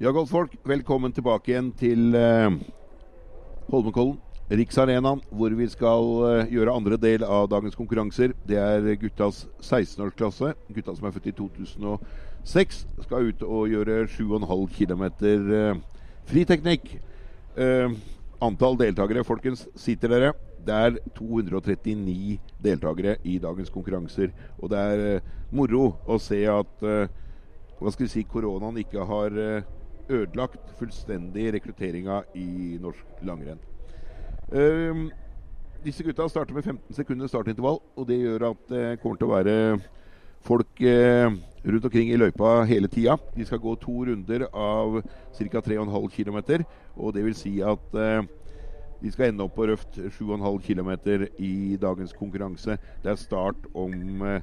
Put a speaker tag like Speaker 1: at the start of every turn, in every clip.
Speaker 1: Ja, godtfolk, velkommen tilbake igjen til uh, Holmenkollen. Riksarenaen, hvor vi skal uh, gjøre andre del av dagens konkurranser. Det er guttas 16-årsklasse. Gutta som er født i 2006, skal ut og gjøre 7,5 km uh, friteknikk. Uh, antall deltakere, folkens, sitter dere. Det er 239 deltakere i dagens konkurranser. Og det er uh, moro å se at uh, hva skal vi si, koronaen ikke har ødelagt fullstendig rekrutteringa i norsk langrenn. Uh, disse gutta starter med 15 sekunder startintervall, og det gjør at det kommer til å være folk uh, rundt omkring i løypa hele tida. De skal gå to runder av ca. 3,5 km, og det vil si at uh, de skal ende opp på røft 7,5 km i dagens konkurranse. Det er start om uh,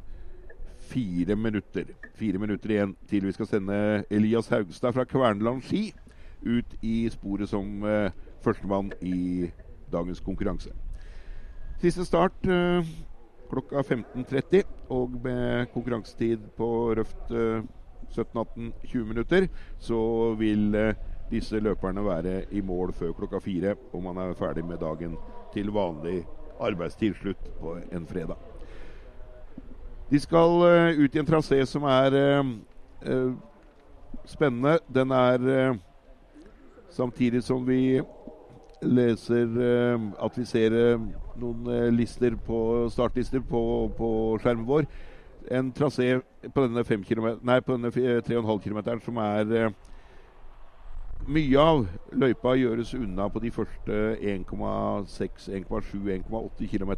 Speaker 1: fire minutter. Fire minutter igjen til vi skal sende Elias Haugstad fra Kverneland ski ut i sporet som uh, førstemann i dagens konkurranse. Siste start uh, klokka 15.30, og med konkurransetid på røft uh, 17-18-20 minutter, så vil disse løperne være i mål før klokka fire, og man er ferdig med dagen til vanlig arbeidstilslutt på en fredag. De skal uh, ut i en trasé som er uh, uh, spennende. Den er samtidig som vi leser at vi ser noen lister på startlister på, på, skjermen vår. En trasé på denne, denne 3,5 km som er mye av løypa gjøres unna på de første 1,6, 1,7, 1,8 km,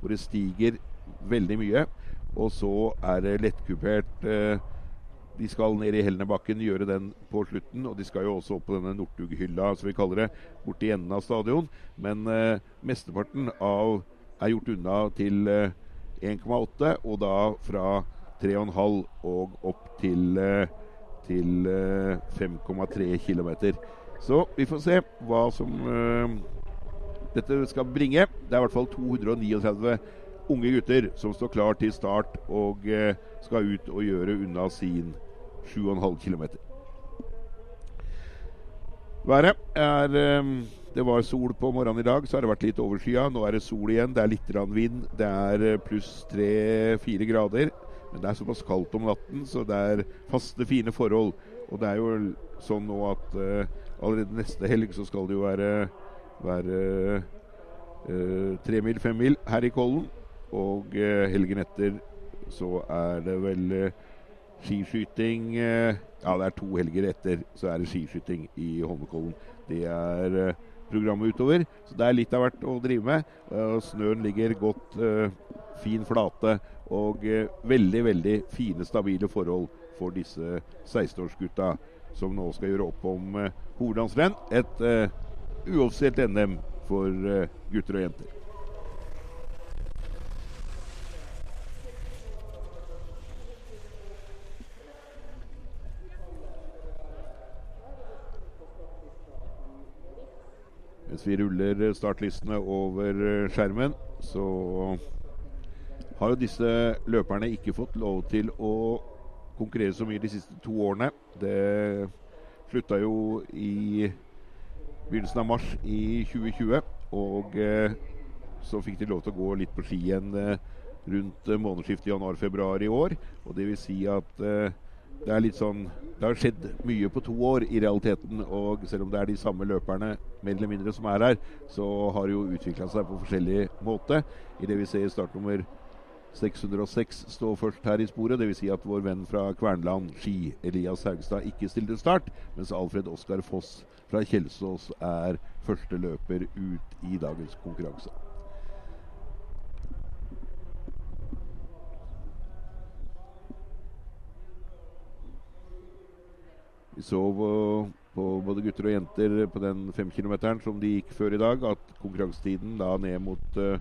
Speaker 1: hvor det stiger veldig mye. Og så er det lettkupert. Eh, de skal ned i Helnebakken, gjøre den på slutten. Og de skal jo også opp på denne Northug-hylla, som vi kaller det, borti enden av stadion. Men eh, mesteparten av er gjort unna til eh, 1,8, og da fra 3,5 og opp til, eh, til 5,3 eh, km. Så vi får se hva som eh, dette skal bringe. Det er i hvert fall 239 unge gutter som står klar til start og eh, skal ut og gjøre unna sin 7,5 km. Været er eh, Det var sol på morgenen i dag, så har det vært litt overskya. Nå er det sol igjen. Det er litt vind. Det er eh, pluss 3-4 grader. Men det er såpass kaldt om natten, så det er faste, fine forhold. Og det er jo sånn nå at allerede neste helg så skal det jo være, være uh, tre mil, her i Kollen. Og eh, helgen etter så er det vel eh, skiskyting eh, Ja, det er to helger etter så er det skiskyting i Holmenkollen. Det er programmet utover. Så det er litt av hvert å drive med. snøen ligger godt, fin flate og veldig, veldig fine, stabile forhold for disse 16-årsgutta som nå skal gjøre opp om hovedlandsrenn. Et uoffisielt NM for gutter og jenter. Mens vi ruller startlistene over eh, skjermen, så har jo disse løperne ikke fått lov til å konkurrere så mye de siste to årene. Det slutta jo i begynnelsen av mars i 2020. Og eh, så fikk de lov til å gå litt på ski igjen eh, rundt månedsskiftet januar-februar i år. Og det vil si at det er litt sånn Det har skjedd mye på to år i realiteten. Og selv om det er de samme løperne mer eller mindre som er her, så har det jo utvikla seg på forskjellig måte. I det vi ser startnummer 606 står først her i sporet. Dvs. Si at vår venn fra Kvernland ski, Elias Haugstad, ikke stilte start. Mens Alfred Oskar Foss fra Kjelsås er første løper ut i dagens konkurranse. Vi så på både gutter og jenter på den femkilometeren som de gikk før i dag, at konkurransetiden da ned mot eh,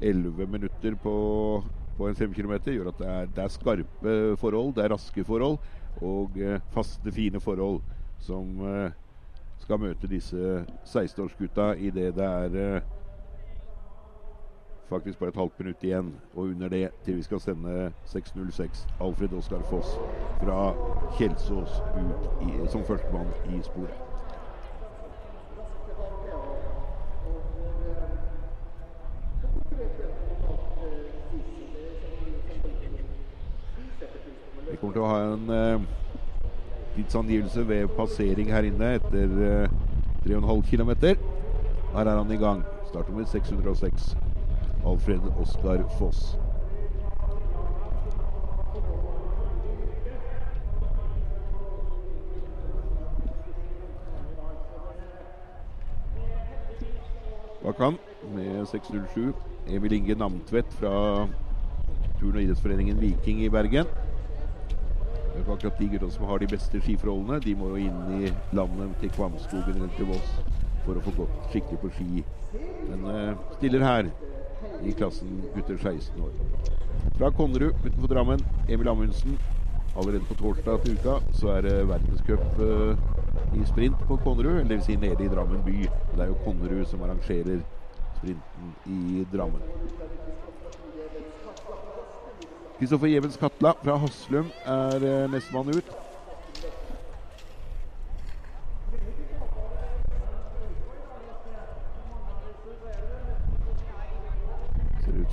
Speaker 1: 11 minutter på, på en femkilometer gjør at det er, det er, skarpe forhold, det er raske forhold og uh, faste, fine forhold som uh, skal møte disse 16-årsgutta idet det er faktisk bare et halvt minutt igjen, og under det til vi skal sende 6.06 Alfred Oskar Foss fra Kjelsås ut i, som førstemann i sporet. Vi kommer til å ha en eh, tidsangivelse ved passering her inne etter eh, 3,5 km. Her er han i gang. Startnummer 606. Alfred Oskar Foss. Bak han med 607 Emil Inge Namtvedt fra turn- og idrettsforeningen Viking i Bergen. Det er akkurat de gutta som har de beste skiforholdene. De må jo inn i landet til Kvamskogen eller til Voss for å få gått skikkelig på ski. Men uh, stiller her i klassen gutter 16 år. Fra Konnerud utenfor Drammen, Emil Amundsen. Allerede på torsdag til uka så er det verdenscup uh, i sprint på Konnerud. Dvs. Si nede i Drammen by. Det er jo Konnerud som arrangerer sprinten i Drammen. Kristoffer Jevens Katla fra Haslum er uh, nestemann ut.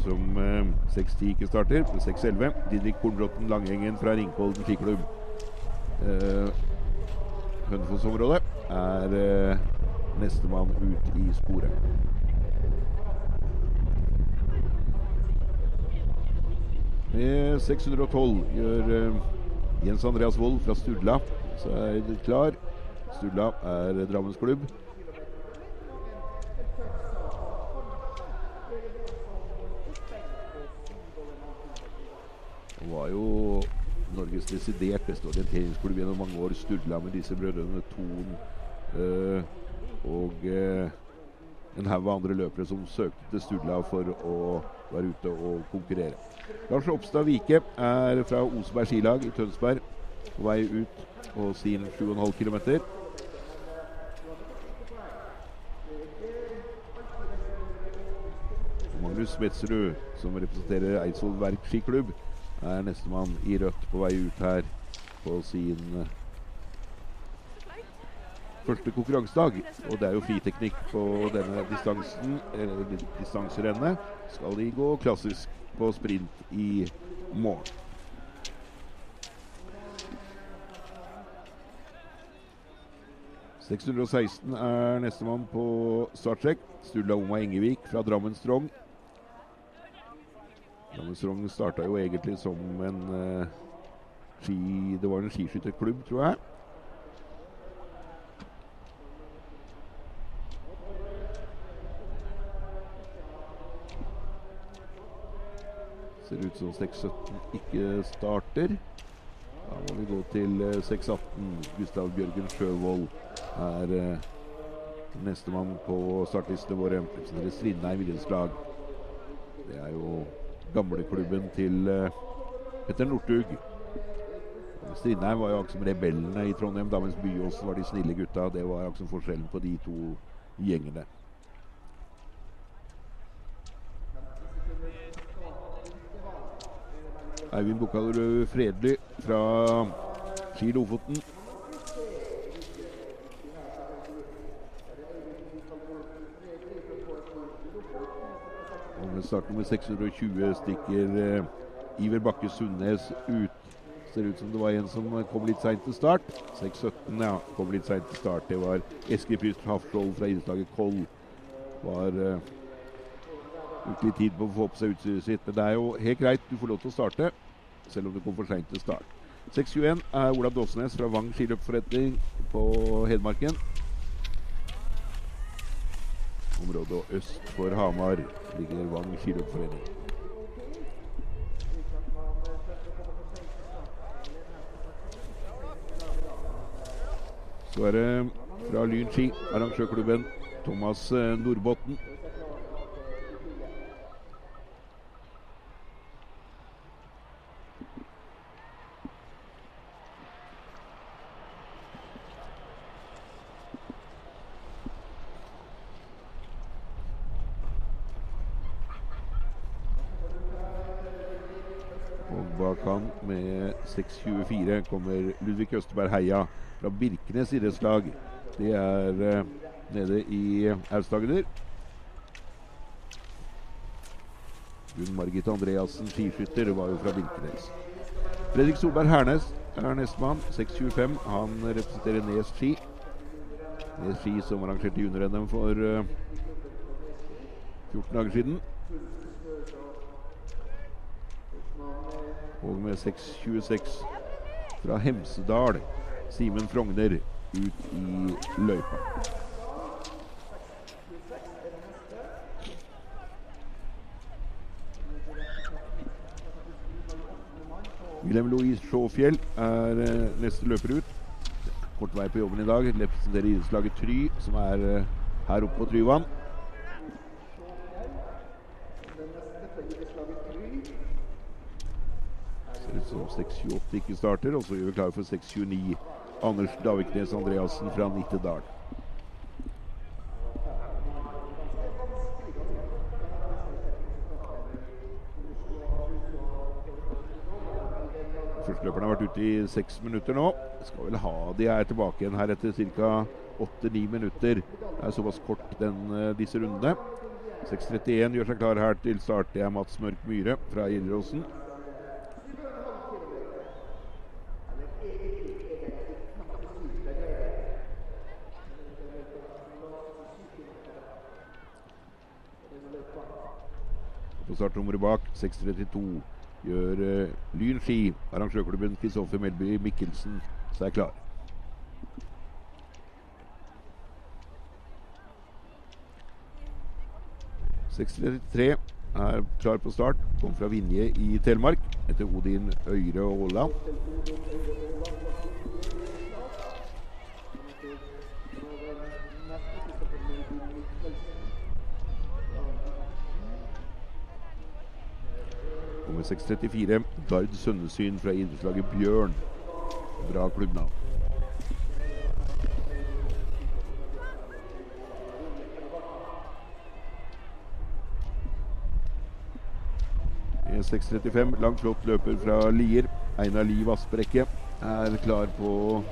Speaker 1: Som eh, 6-10 ikke starter. 6-11. Didrik Kornbråten Langhengen fra Ringkollen skiklubb. Eh, Hønefoss-området er eh, nestemann ut i sporet. Med 612 gjør eh, Jens Andreas Wold fra Sturla seg klar. Sturla er Drammens klubb. Det var jo Norges desidert beste orienteringsklubb gjennom mange år. Studla med disse brødrene Thon uh, og uh, en haug av andre løpere som søkte til Studla for å være ute og konkurrere. Lars Oppstad Vike er fra Oseberg skilag i Tønsberg på vei ut på sin 7,5 km. Magnus Smetserud, som representerer Eidsvoll Verk skiklubb, er nestemann i rødt på vei ut her på sin første konkurransedag. Og det er jo friteknikk på denne distansen, eller distanserennet. Skal de gå klassisk på sprint i morgen. «616 er nestemann på starttrekk. Sturla Oma Engevik fra Drammen Strong. Drammen Strong starta jo egentlig som en uh, ski... Det var en skiskytterklubb, tror jeg. Ser ut som 617 ikke starter. Da må vi gå til uh, 618. Gustav Bjørgen Sjøvold er uh, nestemann på startlistene våre. Strindheim idrettslag. Det er jo gamleklubben til uh, Petter Northug. Strindheim var jo akkurat som rebellene i Trondheim, da mens Byåsen var de snille gutta. Det var akkurat som forskjellen på de to gjengene. Eivind Bukkalerud Fredly fra Kiel Lofoten. Startnummer 620 stikker eh, Iver Bakke Sundnes ut. Ser ut som det var en som kom litt seint til start. 6.17, ja. Kom litt seint til start. Det var Eskil Pyst Hafskjold fra idrettslaget Koll. Var uh, ute litt tid på å få på seg utstyret sitt. Men det er jo helt greit, du får lov til å starte. Selv om du kom for seint til start. 6.21 er Olav Dåsnes fra Vang skiløpforretning på Hedmarken. Området øst for Hamar ligger Vang skiløpforening. Så er det fra Lyn ski, arrangørklubben Thomas Nordbotten. 6.24 kommer Ludvig Østerberg Heia fra Birkenes idrettslag. Det er uh, nede i Aust-Agder. Gunn Margit Andreassen, skiskytter, var jo fra Birkenes. Fredrik Solberg Hernes er nestemann. 6.25. Han representerer Nes ski. Nes ski som arrangerte junior-NM for uh, 14 dager siden. Og med 6.26 fra Hemsedal, Simen Frogner ut i løypa. Wilhelm Louise Sjåfjell er uh, neste løper ut. Kort vei på jobben i dag. Representerer idrettslaget Try, som er uh, her oppe på Tryvann. Ut som 6.28 ikke starter, og så gjør vi klare for 6.29. Anders Daviknes Andreassen fra Nittedal. Førsteløperne har vært ute i seks minutter nå. Skal vel ha de er tilbake igjen her etter ca. åtte-ni minutter. Det er såpass kort den, eh, disse rundene. 6.31 gjør seg klar her til start. Det er Mats Mørk Myhre fra Gjelleråsen. Startnummeret bak 6.32 gjør uh, Lyn ski, arrangørklubben Kristoffer Melby Mikkelsen, seg klar. er klar på start. Kom fra Vinje i Telemark etter Odin Øyre og Aaland. Nummer 634, Gard Sønnesyn fra idrettslaget Bjørn. Bra klubbnavn. E635, langt flott løper fra Lier. Einar Liv Asprekke er klar på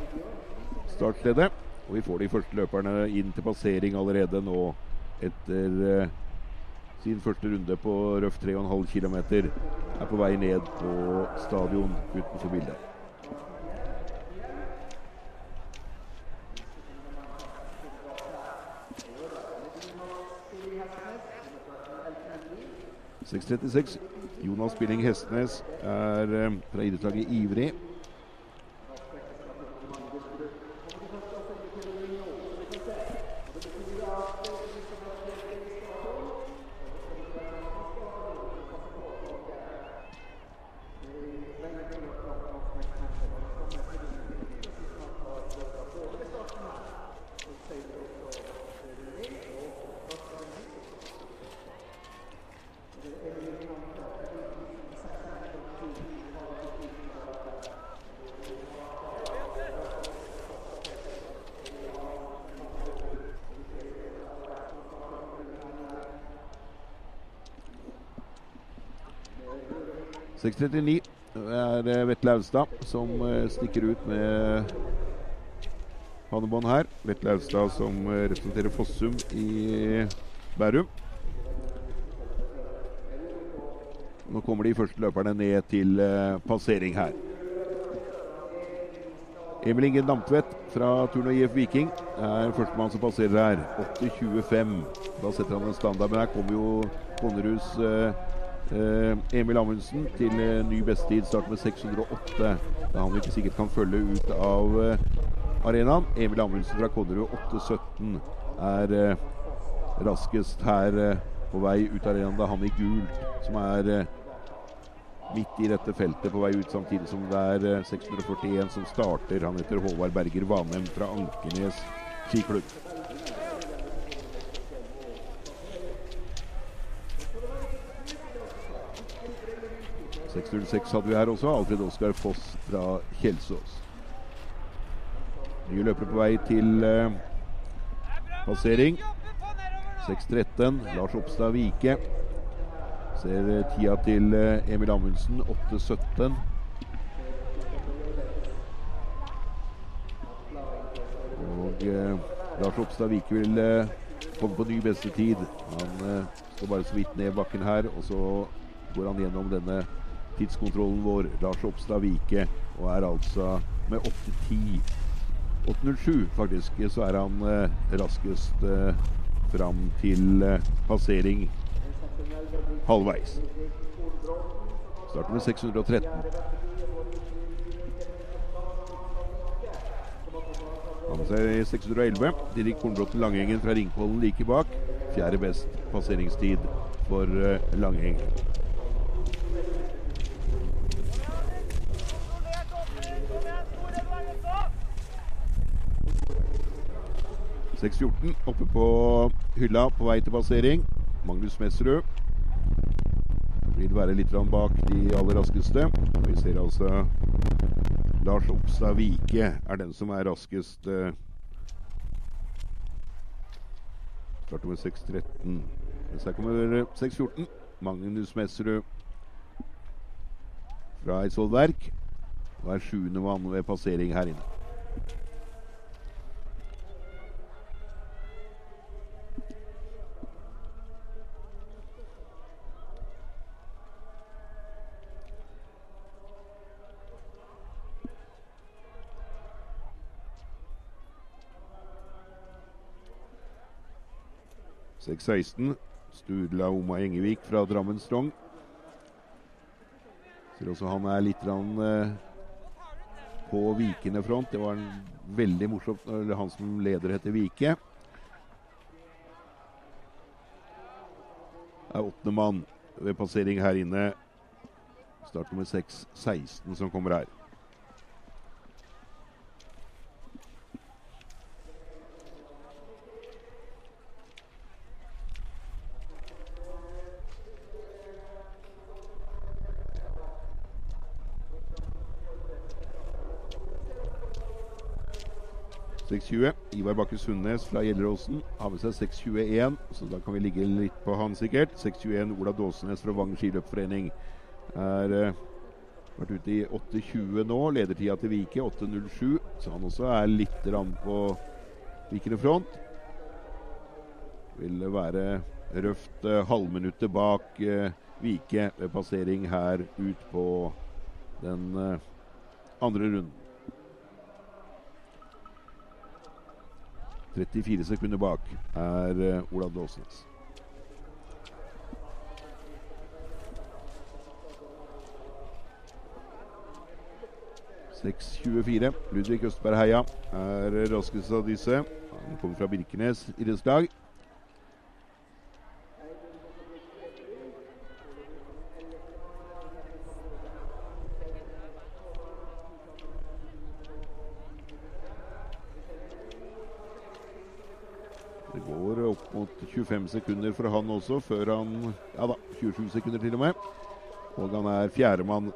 Speaker 1: startleddet. Og vi får de første løperne inn til passering allerede nå etter uh, sin første runde på røft 3,5 km. Er på vei ned på stadion utenfor bildet. «6.36. Jonas Billing Hestnes er eh, fra idrettslaget Ivrig. .39 er eh, Vetle Austad som eh, stikker ut med Hannebånd her. Vetle Austad som eh, representerer Fossum i Bærum. Nå kommer de første løperne ned til passering her. Emil Inge Damtvedt fra Turno IF Viking er førstemann som passerer her. 8.25. Da setter han en standard, men her kommer jo Konnerus Eh, Emil Amundsen til eh, ny bestetid Starter med 608. Da han ikke sikkert kan følge ut av eh, arenaen. Emil Amundsen fra Konnerud 817 er raskest her på vei ut av arenaen. Det er han i gult som er midt i dette feltet på vei ut, samtidig som det er 641 som starter. Han heter Håvard Berger Vanem fra Ankernes skiklubb. 6.06 hadde vi her også. Alfred Oskar Foss fra Kjelsås. Nye løpere på vei til eh, passering. 6.13. Lars Oppstad Vike. Ser eh, tida til eh, Emil Amundsen. 8.17. Og eh, Lars Oppstad Vike vil eh, komme på ny beste tid. Han eh, står bare så vidt ned bakken her, og så går han gjennom denne tidskontrollen vår. Lars Oppstad Vike, og er altså med 8.10 8.07 faktisk, så er han eh, raskest eh, fram til eh, passering halvveis. Starter med 613. Han med seg 611. Dirk Kornbråten Langengen fra Ringkollen like bak. Fjerde best passeringstid for uh, ...6.14 oppe på hylla på vei til passering. Magnus Messerud. Vil være litt bak de aller raskeste. Vi ser altså Lars Opstad Vike er den som er raskest. eh. Starter med 6.13. Mens her kommer 6.14. Magnus Messerud fra Eidsvoll Verk. Og er sjuende mann ved passering her inne. Seks 16. Sturla Oma Engevik fra Drammen Strong. Ser også han er litt rann, eh, på vikende front. Det var en veldig morsomt når han som leder heter Vike. Det er åttende mann ved passering her inne. Start med 6-16 som kommer her. Ivar Bakke Sundnes fra Gjelleråsen har med seg 6.21, så da kan vi ligge litt på han sikkert. 6.21 Ola Dåsenes fra Vang skiløpforening er uh, vært ute i 8.20 nå. Ledertida til Vike 8.07, så han også er litt rann på vikende front. Vil være røft uh, halvminuttet bak uh, Vike ved passering her ut på den andre runden. 34 sekunder bak er Ola Olav Dåsnes. Ludvig Østberg Heia er raskest av disse. Han kommer fra Birkenes idrettslag. Det går opp mot 25 sekunder for han også, før han Ja da, 27 sekunder til og med. Og han er fjerdemann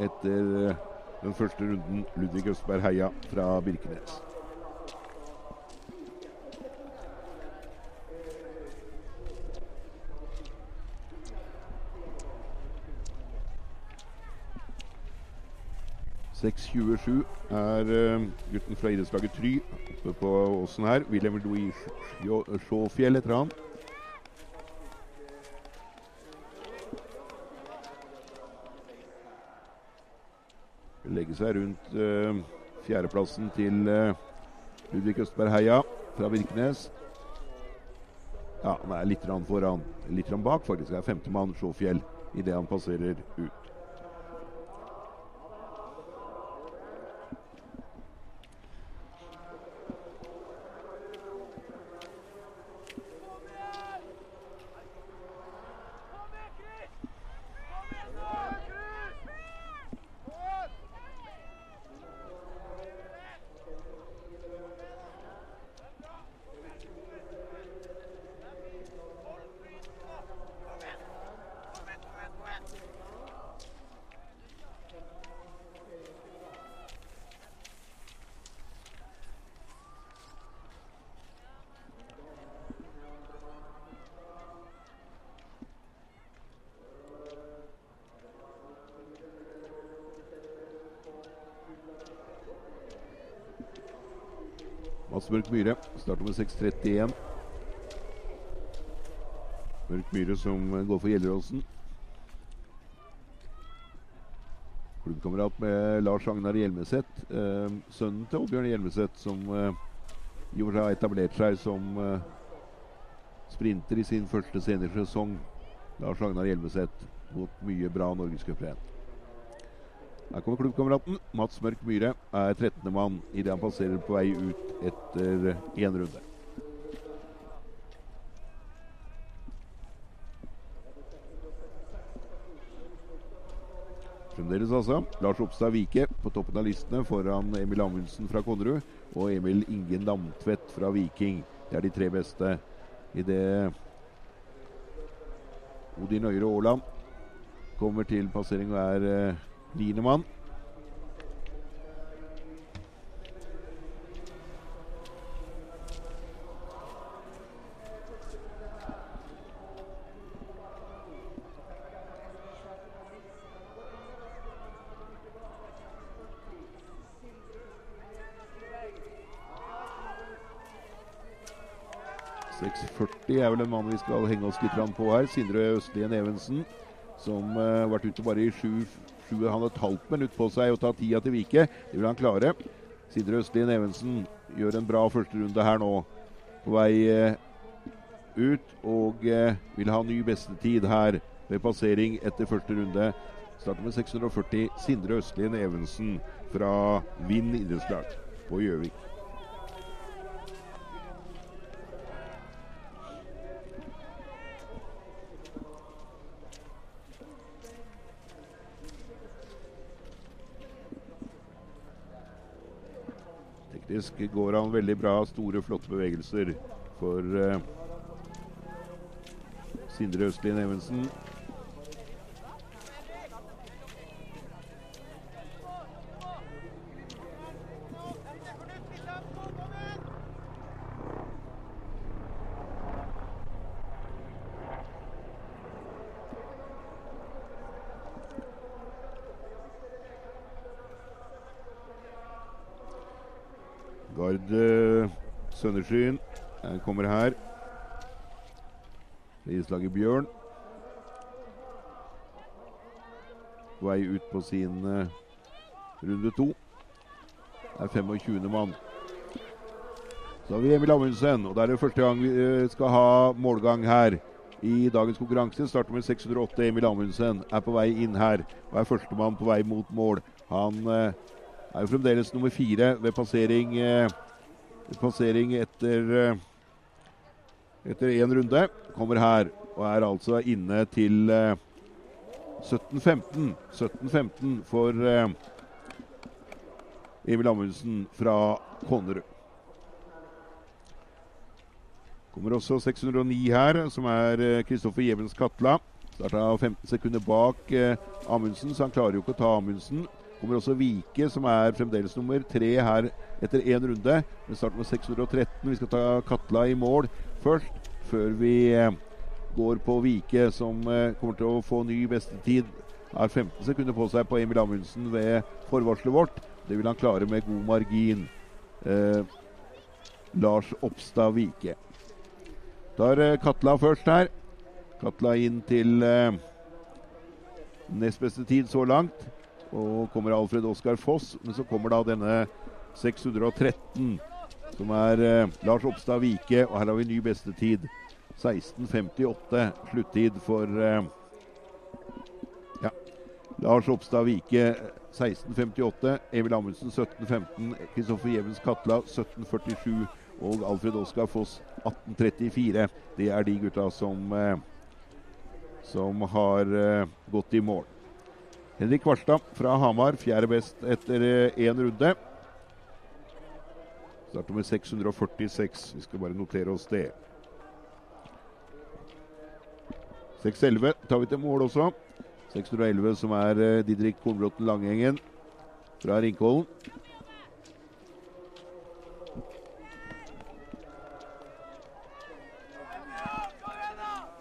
Speaker 1: etter den første runden, Ludvig Østberg Heia fra Birkenes. «6.27 er uh, gutten fra idrettslaget Try oppe på åsen her. William Louis Sjåfjell heter han. Legge seg rundt uh, fjerdeplassen til uh, Ludvig Østberg Heia fra Virkenes. Ja, han er litt foran. Litt bak, faktisk. Det er femtemann Sjåfjell idet han passerer ut. Mørk Myhre Startnummer med 6.31. Mørk Myhre som går for Gjelleråsen. Klubbkamerat med Lars Agnar Hjelmeset. Eh, sønnen til Oddbjørn Hjelmeset, som eh, i og seg har etablert seg som eh, sprinter i sin første seniorsesong. Lars Agnar Hjelmeset mot mye bra norgescuprenn. Her kommer klubbkameraten. Mats Mørk Myhre er 13. mann idet han passerer på vei ut etter én runde. Fremdeles altså Lars Opstad Vike på toppen av listene foran Emil Amundsen fra Konnerud og Emil Ingen Lamtvedt fra Viking. Det er de tre beste. I det Odin Øyre Aaland kommer til passering og er eh. 6,40 er vel en mann vi skal henge oss litt på her. Sindre Østlien Evensen, som har uh, vært ute bare i sju, sju Han har et halvt minutt på seg å ta tida til Vike. Det vil han klare. Sindre Østlien Evensen gjør en bra førsterunde her nå. På vei uh, ut og uh, vil ha ny bestetid her ved passering etter første runde. Starter med 640. Sindre Østlien Evensen fra Vind idrettslag på Gjøvik. Faktisk går han veldig bra. Store, flotte bevegelser for uh, Sindre Østlien Evensen. Kommer her. Islaget Bjørn. Vei ut på sin uh, runde to. Det er 25. mann. Så har vi Emil Amundsen, og det er det første gang vi uh, skal ha målgang her. I dagens konkurranse starter med 608. Emil Amundsen er på vei inn her og er førstemann på vei mot mål. Han uh, er jo fremdeles nummer fire ved passering passering etter etter én runde. Kommer her og er altså inne til 17-15. Eh, 17-15 for eh, Emil Amundsen fra Konnerud. Kommer også 609 her, som er Kristoffer Jevens Katla. Starta 15 sekunder bak Amundsen, så han klarer jo ikke å ta Amundsen. Kommer også Vike, som er fremdeles nummer tre her etter én runde. Vi starter med 613. Vi skal ta Katla i mål først, før vi eh, går på Vike, som eh, kommer til å få ny bestetid. Har 15 sekunder på seg på Emil Amundsen ved forvarselet vårt. Det vil han klare med god margin. Eh, Lars Oppstad Vike. Tar Katla først her. Katla inn til eh, nest beste tid så langt. Og kommer Alfred Oskar Foss. Men så kommer da denne 613, som er eh, Lars Oppstad Vike. Og her har vi ny bestetid. 16.58 sluttid for eh, ja, Lars Oppstad Vike 16.58. Emil Amundsen 17.15. Kristoffer Jevens Katla 17.47. Og Alfred Oskar Foss 18.34. Det er de gutta som, eh, som har gått i mål. Henrik Kvarstad fra Hamar, fjerde best etter én runde. Starter med 646. Vi skal bare notere oss det. 611 tar vi til mål også. 611 som er uh, Didrik Kornbråten Langengen fra Ringkollen.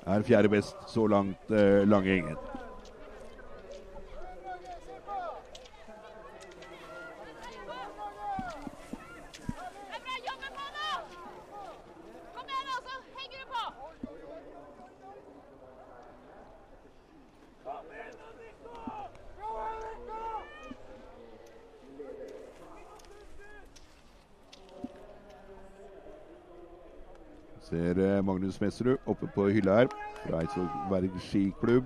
Speaker 1: Er fjerde best så langt uh, Langengen. Eh, oppe på hylla her fra Eidsvåg skiklubb.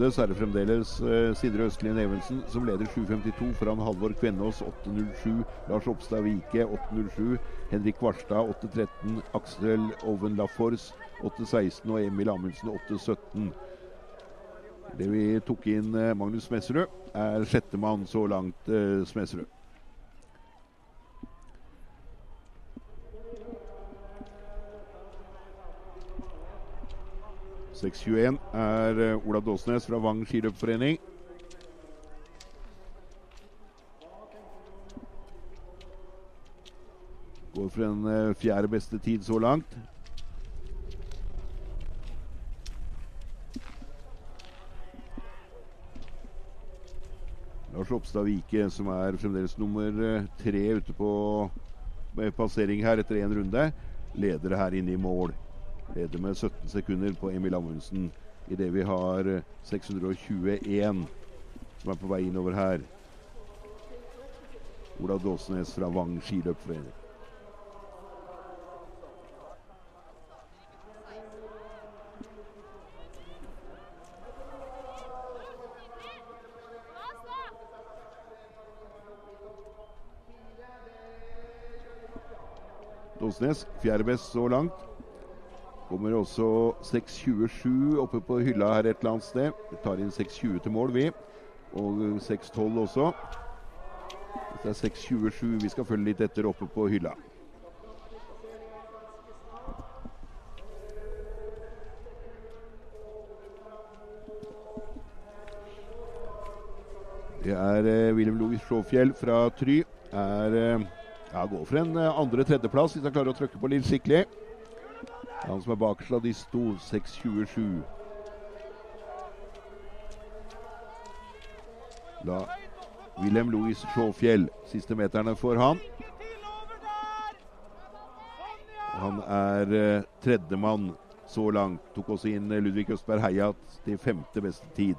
Speaker 1: Runde så er det fremdeles eh, Sindre Østlien Evensen som leder 7.52 foran Halvor Kvennås 8.07. Lars Oppstad Vike 8.07. Henrik Kvarstad 8.13. Aksel Oven Lafors 8.16 og Emil Amundsen 8.17. Det vi tok inn eh, Magnus Smedsrud, er sjettemann så langt, eh, Smedsrud. 6.21 er Ola Olav Dåsnes fra Vang skiløpforening. Går for en eh, fjerde beste tid så langt. Lars Oppstad Vike, som er fremdeles nummer eh, tre ute på passering her etter én runde, leder her inne i mål. Leder med 17 sekunder på Emil Amundsen idet vi har 621 eh, som er på vei innover her. Olav Dåsnes fra Vang skiløpforening. Dåsnes fjerde best så langt. Kommer også 6.27 oppe på hylla her et eller annet sted. Vi tar inn 6.20 til mål, vi. Og 6.12 også. Det er 6.27 vi skal følge litt etter oppe på hylla. Det er eh, Wilhelm Louis Sjåfjell fra Try. Er eh, ja, Går for en eh, andre-tredjeplass hvis han klarer å trykke på litt skikkelig. Han som er bakerst av de to. 6.27. Da Wilhelm Louis Sjåfjell. Siste meterne for han. Han er eh, tredjemann så langt. Tok også inn eh, Ludvig Østberg Heia til femte beste tid.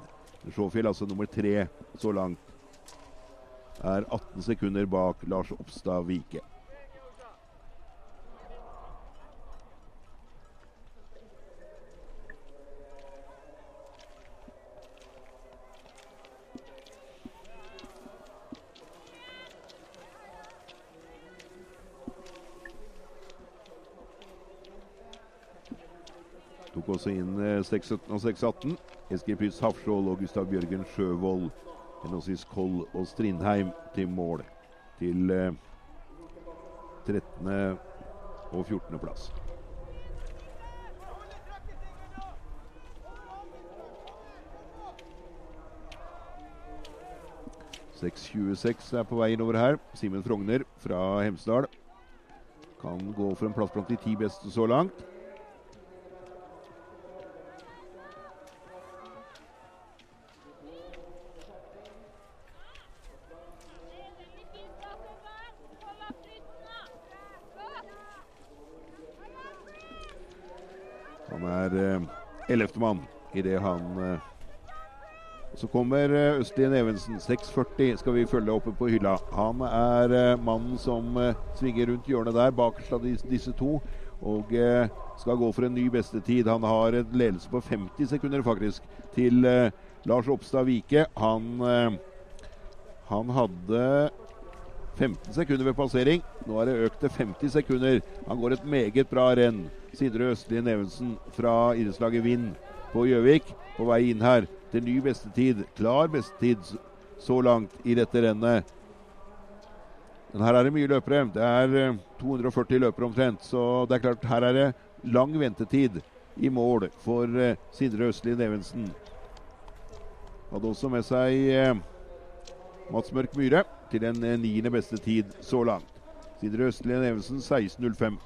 Speaker 1: Sjåfjell altså nummer tre så langt. Er 18 sekunder bak Lars Oppstad Vike. 617 og 618. Eskil Prytz Hafskjold og Gustav Bjørgen Sjøvold, henholdsvis Koll og Strindheim, til mål. Til eh, 13. og 14. plass. «6.26 er på vei innover her. Simen Frogner fra Hemsedal kan gå for en plass blant de ti beste så langt. Ellevtemann idet han eh, så kommer eh, Østlien Evensen. 6.40 skal vi følge oppe på hylla. Han er uh, mannen som svinger rundt hjørnet der, bakerst av disse, to. Og skal gå for en ny bestetid. Han har en ledelse på 50 sekunder, faktisk, til Lars Oppstad Vike. Han, han hadde 15 sekunder ved passering. Nå er det økt til 50 sekunder. Han går et meget bra renn. Sindre Østlien Evensen fra idrettslaget Vind på Gjøvik på vei inn her til ny bestetid. Klar bestetid så langt i dette rennet. Men her er det mye løpere. Det er 240 eh, løpere omtrent. Så det er klart, her er det lang ventetid i mål for Sidre Sindre Østlien Evensen. Hadde også med seg uh, Mats Mørk Myhre til den niende beste tid så langt. Sindre Østlien Evensen 16.05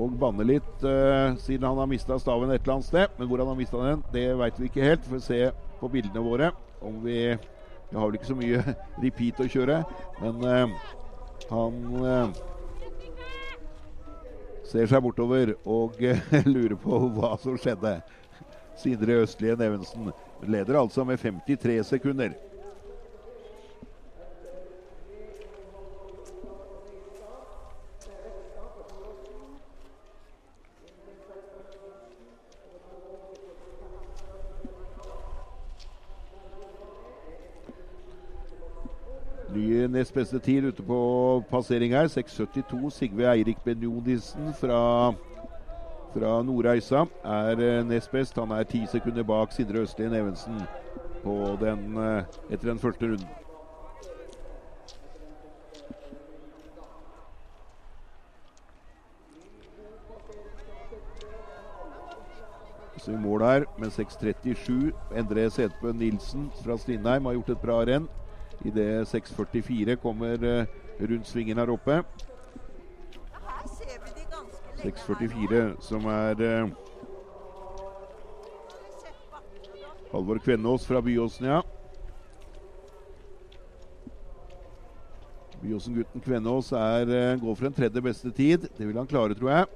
Speaker 1: og banne litt uh, siden han har mista staven et eller annet sted. Men hvor han har mista den, det veit vi ikke helt. Vi får se på bildene våre om vi Vi har vel ikke så mye repeat å kjøre, men uh, han uh, ser seg bortover og lurer på hva som skjedde. Sindre Østlien Evensen leder altså med 53 sekunder. Nest beste tid ute på passering her. 6.72. Sigve Eirik Benjodisen fra, fra Nordreisa er eh, nest best. Han er ti sekunder bak Sindre Østlien Evensen den, eh, etter den første runden. Så i mål her med 6.37. Endre Setbø Nilsen fra Strindheim har gjort et bra renn. Idet 6.44 kommer uh, rundt svingen her oppe. 6.44 som er uh, Halvor Kvennås fra Byåsen, ja. Byåsen-gutten Kvennås er, uh, går for en tredje beste tid. Det vil han klare, tror jeg.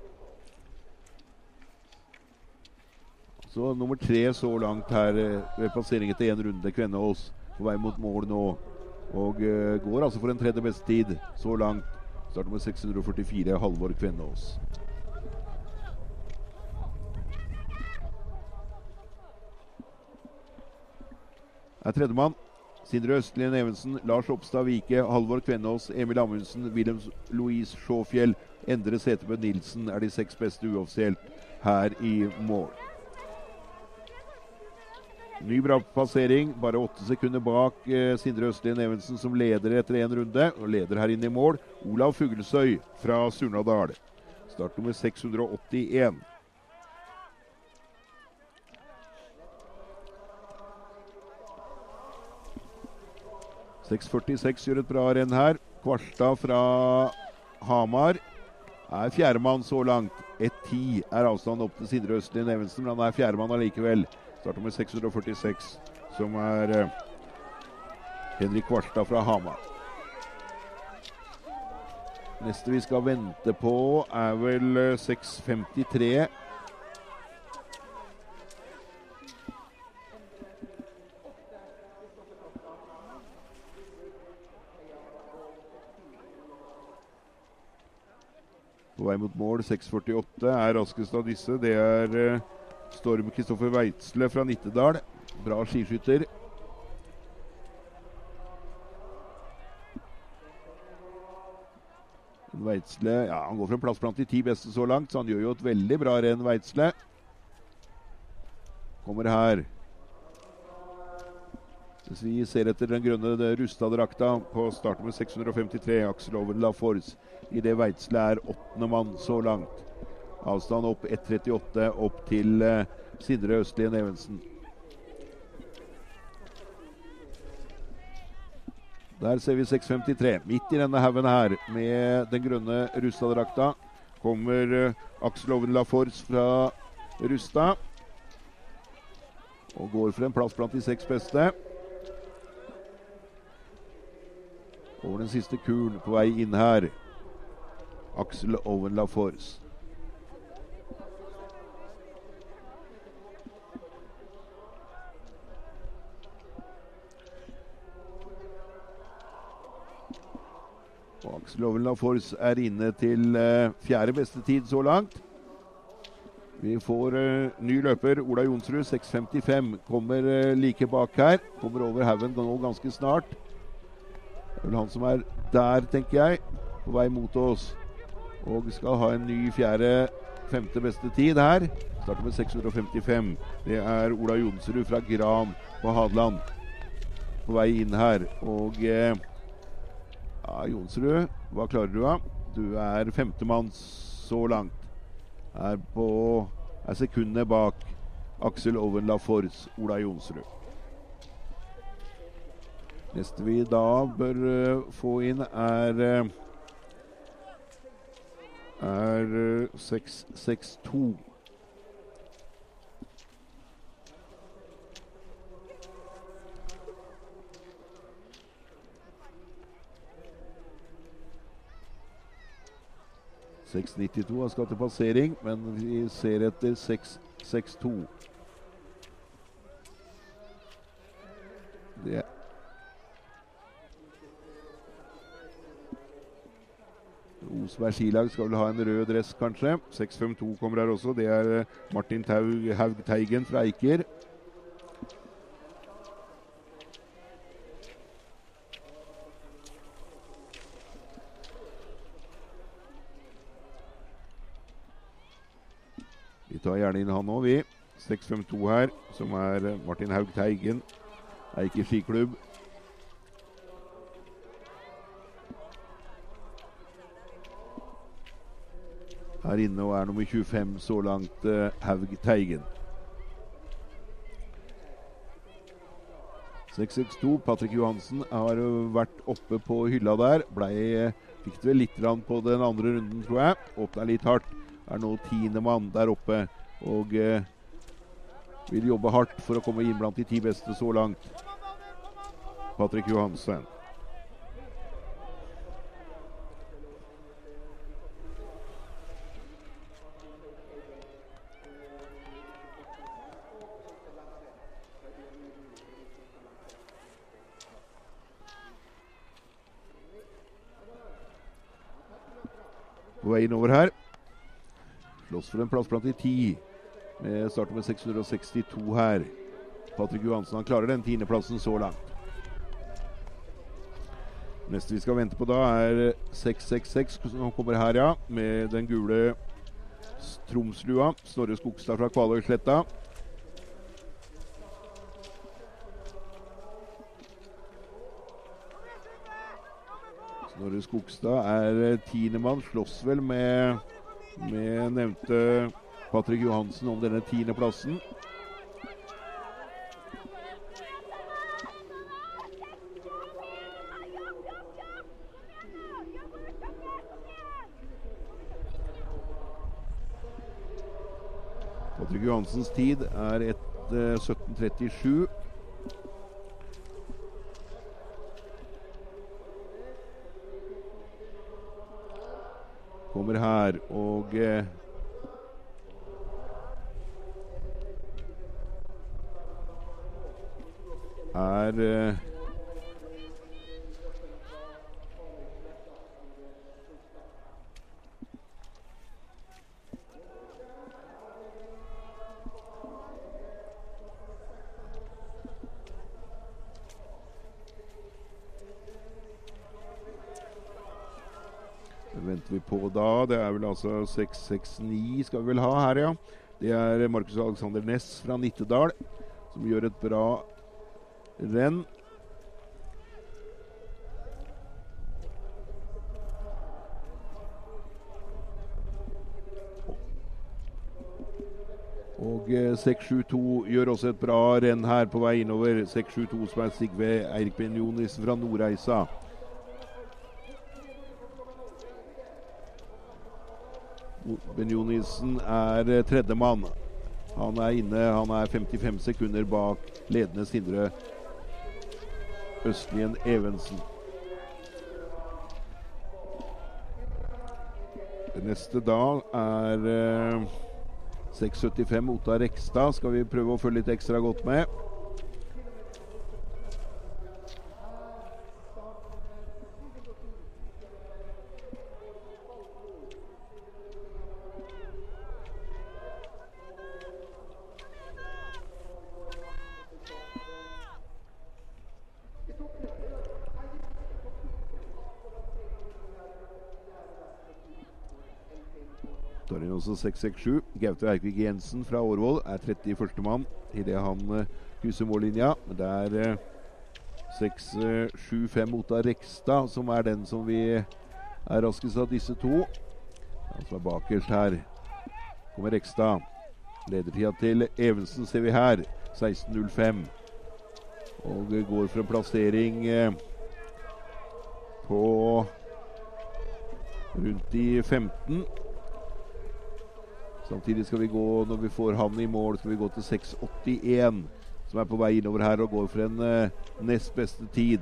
Speaker 1: Så nummer tre så langt her ved passering etter én runde. Kvennås på vei mot mål nå. Og uh, går altså for en tredje beste tid så langt. Starter med 644, Halvor Kvennås. Er tredjemann. Sindre Østlien Evensen, Lars Oppstad Vike, Halvor Kvennås, Emil Amundsen, Wilhelm Louise Sjåfjell, Endre Setebø Nilsen er de seks beste uoffisielt her i mål. Ny bra passering, bare åtte sekunder bak eh, Sindre Østlien Evensen, som leder etter én runde. Og leder her inne i mål. Olav Fuglesøy fra Surnadal. Startnummer 681. «6.46 gjør et bra renn her. Kvarstad fra Hamar er fjerdemann så langt. 1.10 er avstanden opp til Sindre Østlien Evensen, men han er fjerdemann allikevel. Starter med 646, som er eh, Henrik Kvartstad fra Hamar. Neste vi skal vente på, er vel 6.53. Eh, på vei mot mål. 6.48 er raskest av disse. Det er eh, Storm Kristoffer Veitsle fra Nittedal. Bra skiskytter. Veitsle ja, han går for en plass blant de ti beste så langt, så han gjør jo et veldig bra renn, Veitsle. Kommer her. Hvis vi ser etter den grønne rusta-drakta på starten med 653, Aksel Over Lafors. idet Veitsle er åttende mann så langt. Avstand opp 1,38 opp til uh, Sindre Østlien Evensen. Der ser vi 6,53. Midt i denne haugen her med den grønne Rustad-drakta kommer uh, Aksel Oven Lafors fra Rustad. Og går for en plass blant de seks beste. Over den siste kuren på vei inn her. Aksel Oven Laforce. Og Aksel Oven Lafors er inne til uh, fjerde beste tid så langt. Vi får uh, ny løper, Ola Jonsrud, 6.55. Kommer uh, like bak her. Kommer over haugen nå ganske snart. Det er vel han som er der, tenker jeg. På vei mot oss. Og skal ha en ny fjerde, femte beste tid her. Starter med 655. Det er Ola Jonsrud fra Gran på Hadeland. På vei inn her. Og eh, ja, Jonsrud, hva klarer du av? Du er femtemann så langt. Er på er sekundene bak Aksel Oven Lafors, Ola Jonsrud. Neste vi da bør uh, få inn, er uh, er uh, 662. 6.92 han skal til passering, men vi ser etter 6.62. Det Osberg skilag skal vel ha en rød dress, kanskje. 652 kommer her også. Det er eh, Martin Taug, Haug Teigen fra Eiker. Vi tar gjerne inn han òg, vi. 6-5-2 her, som er eh, Martin Haug Teigen. Eike skiklubb. her inne og er nummer 25 så langt, uh, Haug Teigen. 662, Patrick Johansen har vært oppe på hylla der. Blei, fikk det vel litt på den andre runden, tror jeg. Åpna litt hardt. Er nå tiendemann der oppe og eh, vil jobbe hardt for å komme inn blant de ti beste så langt. Patrick Johansen. på vei innover her. Slåss for en plass blant de ti. Starter med 662 her. Patrick Johansen han klarer den tiendeplassen så langt. Neste vi skal vente på da, er 666, som kommer her, ja. Med den gule Tromslua. Snorre Skogstad fra Kvaløysletta. Snorre Skogstad er eh, tiendemann. Slåss vel med, med nevnte Patrick Johansen om denne tiendeplassen. Patrick Johansens tid er et uh, 17.37. kommer her. Og eh, er eh, venter vi på da. Det er vel altså 669 skal vi vel ha her, ja. Det er Markus Alexander Næss fra Nittedal som gjør et bra renn. Og 672 gjør også et bra renn her på vei innover. 672 som er Sigve Eirik Benjonis fra Nordreisa. Benjonisen er eh, tredjemann. Han er inne, han er 55 sekunder bak ledende Sindre Østlien Evensen. Neste da er eh, 6,75 Ota Rekstad. Skal vi prøve å følge litt ekstra godt med. Også 667. Gaute Eikvik Jensen fra Årvoll er 31. mann idet han uh, krysser mållinja. Det er uh, 675 Ota Rekstad som er den som vi er raskest av disse to. Han som er bakerst her, kommer Rekstad. Ledertida til Evensen ser vi her. 16.05. Og går for en plassering på rundt i 15. Samtidig skal vi gå, når vi får han i mål, skal vi gå til 6,81. Som er på vei innover her og går for en eh, nest beste tid.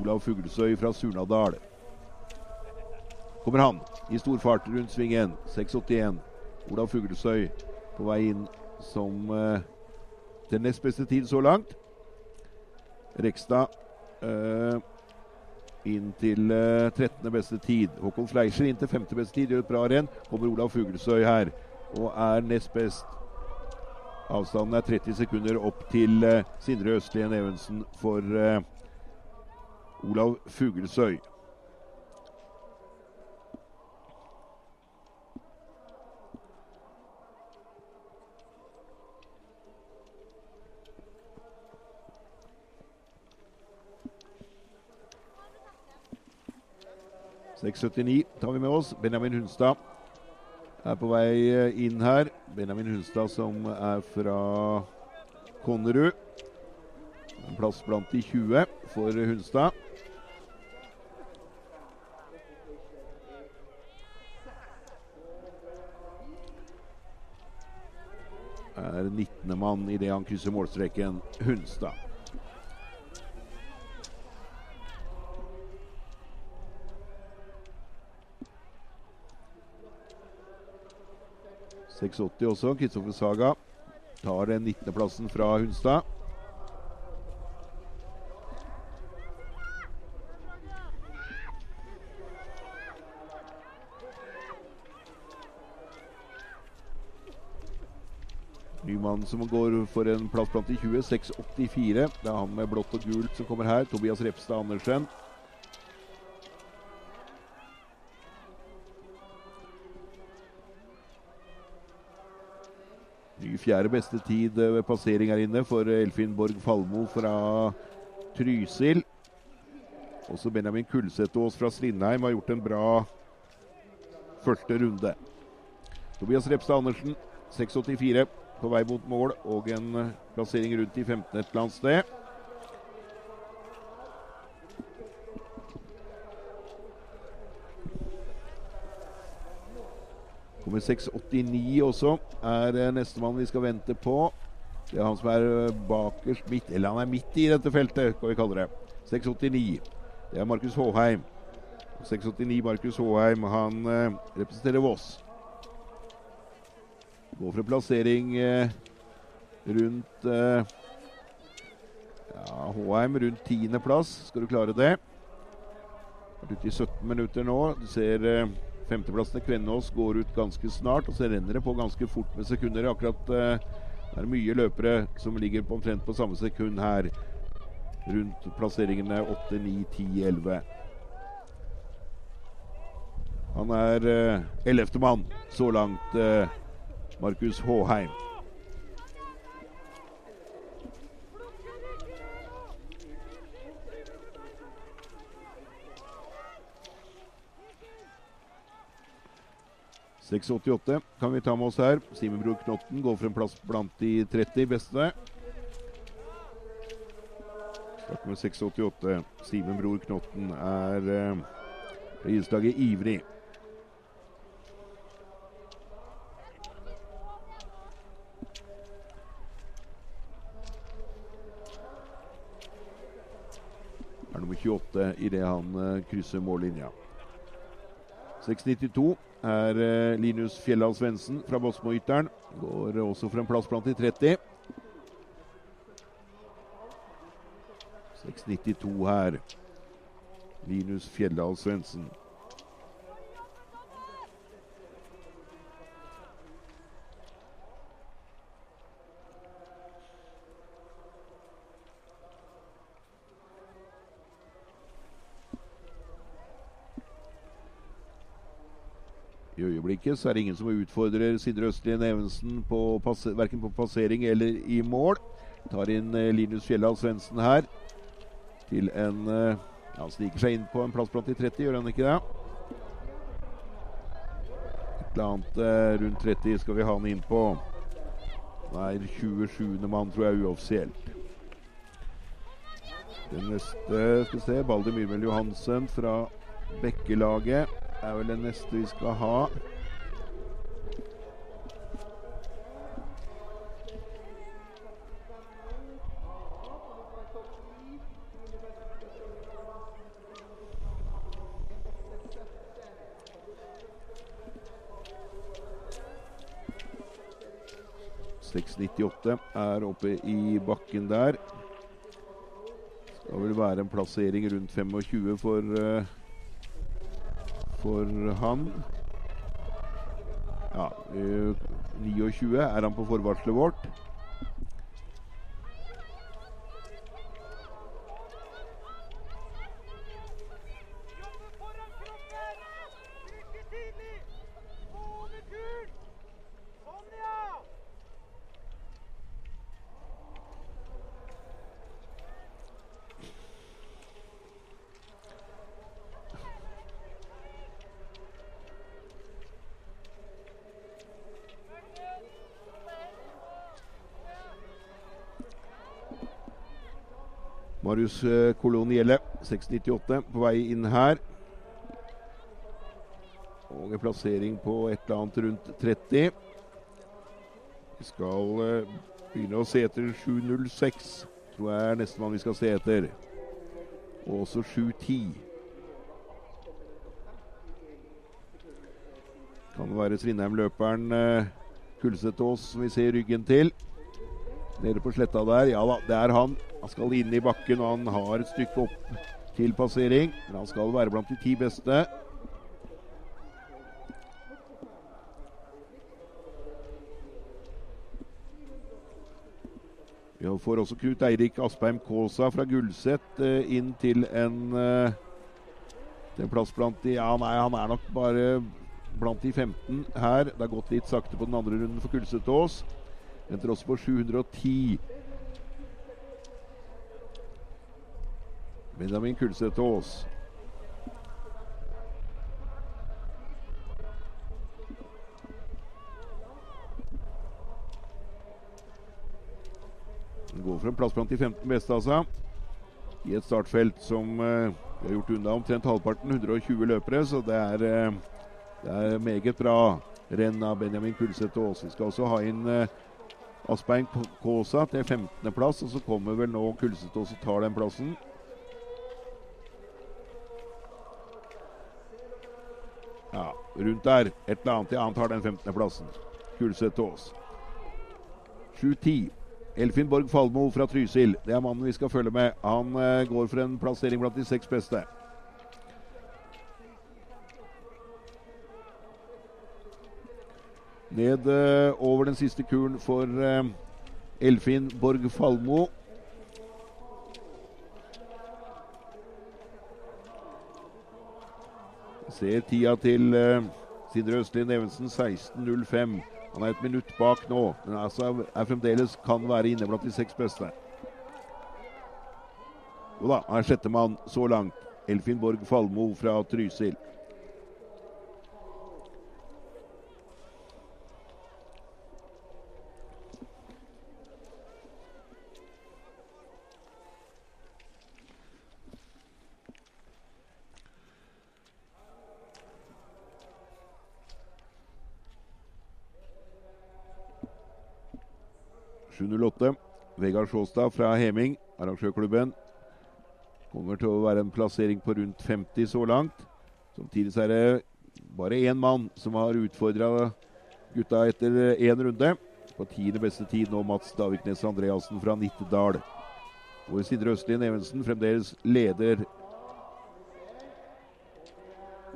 Speaker 1: Olav Fuglesøy fra Surnadal. kommer han i stor fart rundt svingen. 6,81. Olav Fuglesøy på vei inn som eh, til nest beste tid så langt. Rekstad uh, inn til uh, 13. beste tid. Håkon Fleischer inn til 5. beste tid, gjør et bra renn. Kommer Olav Fuglesøy her og er nest best. Avstanden er 30 sekunder opp til uh, Sindre Østlien Evensen for uh, Olav Fuglesøy. «6,79 tar vi med oss. Benjamin Hunstad er på vei eh, inn her. Benjamin Hunstad som er fra Konnerud. En plass blant de 20 for Hunstad. Er 19. mann idet han krysser målstreken. Hunstad. «6,80 også. Kristoffer Saga tar den 19.-plassen fra Hunstad. Nymannen som går for en plass blant de 20. 6,84. Det er han med blått og gult som kommer her. Tobias Repstad Andersen. Fjerde beste tid ved passering her inne for Elfin Borg Falmo fra Trysil. Også Benjamin Kulsetås fra Strindheim har gjort en bra første runde. Tobias Repstad Andersen, 6,84 på vei mot mål og en plassering rundt i 15 et eller annet sted. Kommer 6,89 også. Er nestemann vi skal vente på. Det er han som er bakerst midt Eller han er midt i dette feltet, kan vi kalle det. 6,89. Det er Markus Håheim. 6,89 Markus Håheim. Han eh, representerer Voss. Går for en plassering eh, rundt eh, Ja, Håheim rundt tiendeplass. Skal du klare det? Vært ute i 17 minutter nå. Du ser eh, femteplassen til Kvennås går ut ganske snart. Og så renner det på ganske fort med sekunder. Akkurat eh, det er mye løpere som ligger på omtrent på samme sekund her. Rundt plasseringene 8, 9, 10, 11. Han er ellevtemann mann så langt. Eh, Markus Håheim. «6,88 kan vi ta med oss her. Simen Bror Knotten går for en plass blant de 30 beste. Starter med 6,88. Simen Bror Knotten er eh, idrettslaget Ivrig. er nummer 28 idet han eh, krysser mållinja. 6,92 er uh, Linus Fjelland Svendsen fra Bosmo-Ytteren. Går også for en plass blant de 30. 6,92 her. Linus Fjelland Svendsen. I øyeblikket så er det ingen som utfordrer Sindre Østlien Evensen på verken på passering eller i mål. Tar inn eh, Linus Fjellal Svendsen her til en eh, ja, Han sniker seg inn på en plass blant de 30, gjør han ikke det? Et eller annet eh, rundt 30 skal vi ha han inn på. Er 27. mann, tror jeg, uoffisielt. Den neste skal vi se, Balder Myrmel Johansen fra Bekkelaget er vel det neste vi skal ha. 6,98 er oppe i bakken der. Skal vel være en plassering rundt 25 for uh, for han. Ja, uh, 29 er han på forvarselet vårt. Marius Kolonielle, 698, på vei inn her. Og en plassering på et eller annet rundt 30. Vi skal uh, begynne å se etter 7.06, tror jeg er nestemann vi skal se etter. Og også 7.10. Kan det være Strindheim-løperen uh, Kulsetås som vi ser ryggen til. Nede på sletta der. Ja da, det er han. Han skal inn i bakken, og han har et stykke opp til passering. Men han skal være blant de ti beste. Vi får også Knut Eirik Aspeim Kaasa fra Gullset eh, inn til en, eh, til en plass blant de Ja, nei, han er nok bare blant de 15 her. Det har gått litt sakte på den andre runden for Gullsetås. Venter også på 710. Benjamin Kulseth Aas. Går for en plass blant de 15 beste, altså. I et startfelt som uh, vi har gjort unna omtrent halvparten, 120 løpere, så det er, uh, det er meget bra renn av Benjamin Kulseth Aas. Vi skal også ha inn uh, Aspein Kaasa til 15.-plass, og så kommer vel nå Kulseth og tar den plassen. Rundt der. Et eller annet. Ja, han tar den 15.-plassen. Kulseth Aas. 7-10. Elfin Borg Falmo fra Trysil. Det er mannen vi skal følge med. Han uh, går for en plassering blant de seks beste. Ned uh, over den siste kuren for uh, Elfin Borg Falmo. Ser tida til uh, Sindre Østlien Evensen 16.05. Han er et minutt bak nå, men altså er fremdeles kan være inne blant de seks beste. Jo da, er sjettemann så langt. Elfin Borg Falmo fra Trysil. Vegard Sjåstad fra Heming, arrangørklubben. Kommer til å være en plassering på rundt 50 så langt. Samtidig så er det bare én mann som har utfordra gutta etter én runde. På tiende beste tid nå Mats Daviknes Andreassen fra Nittedal. Hvor Sindre Østlien Evensen fremdeles leder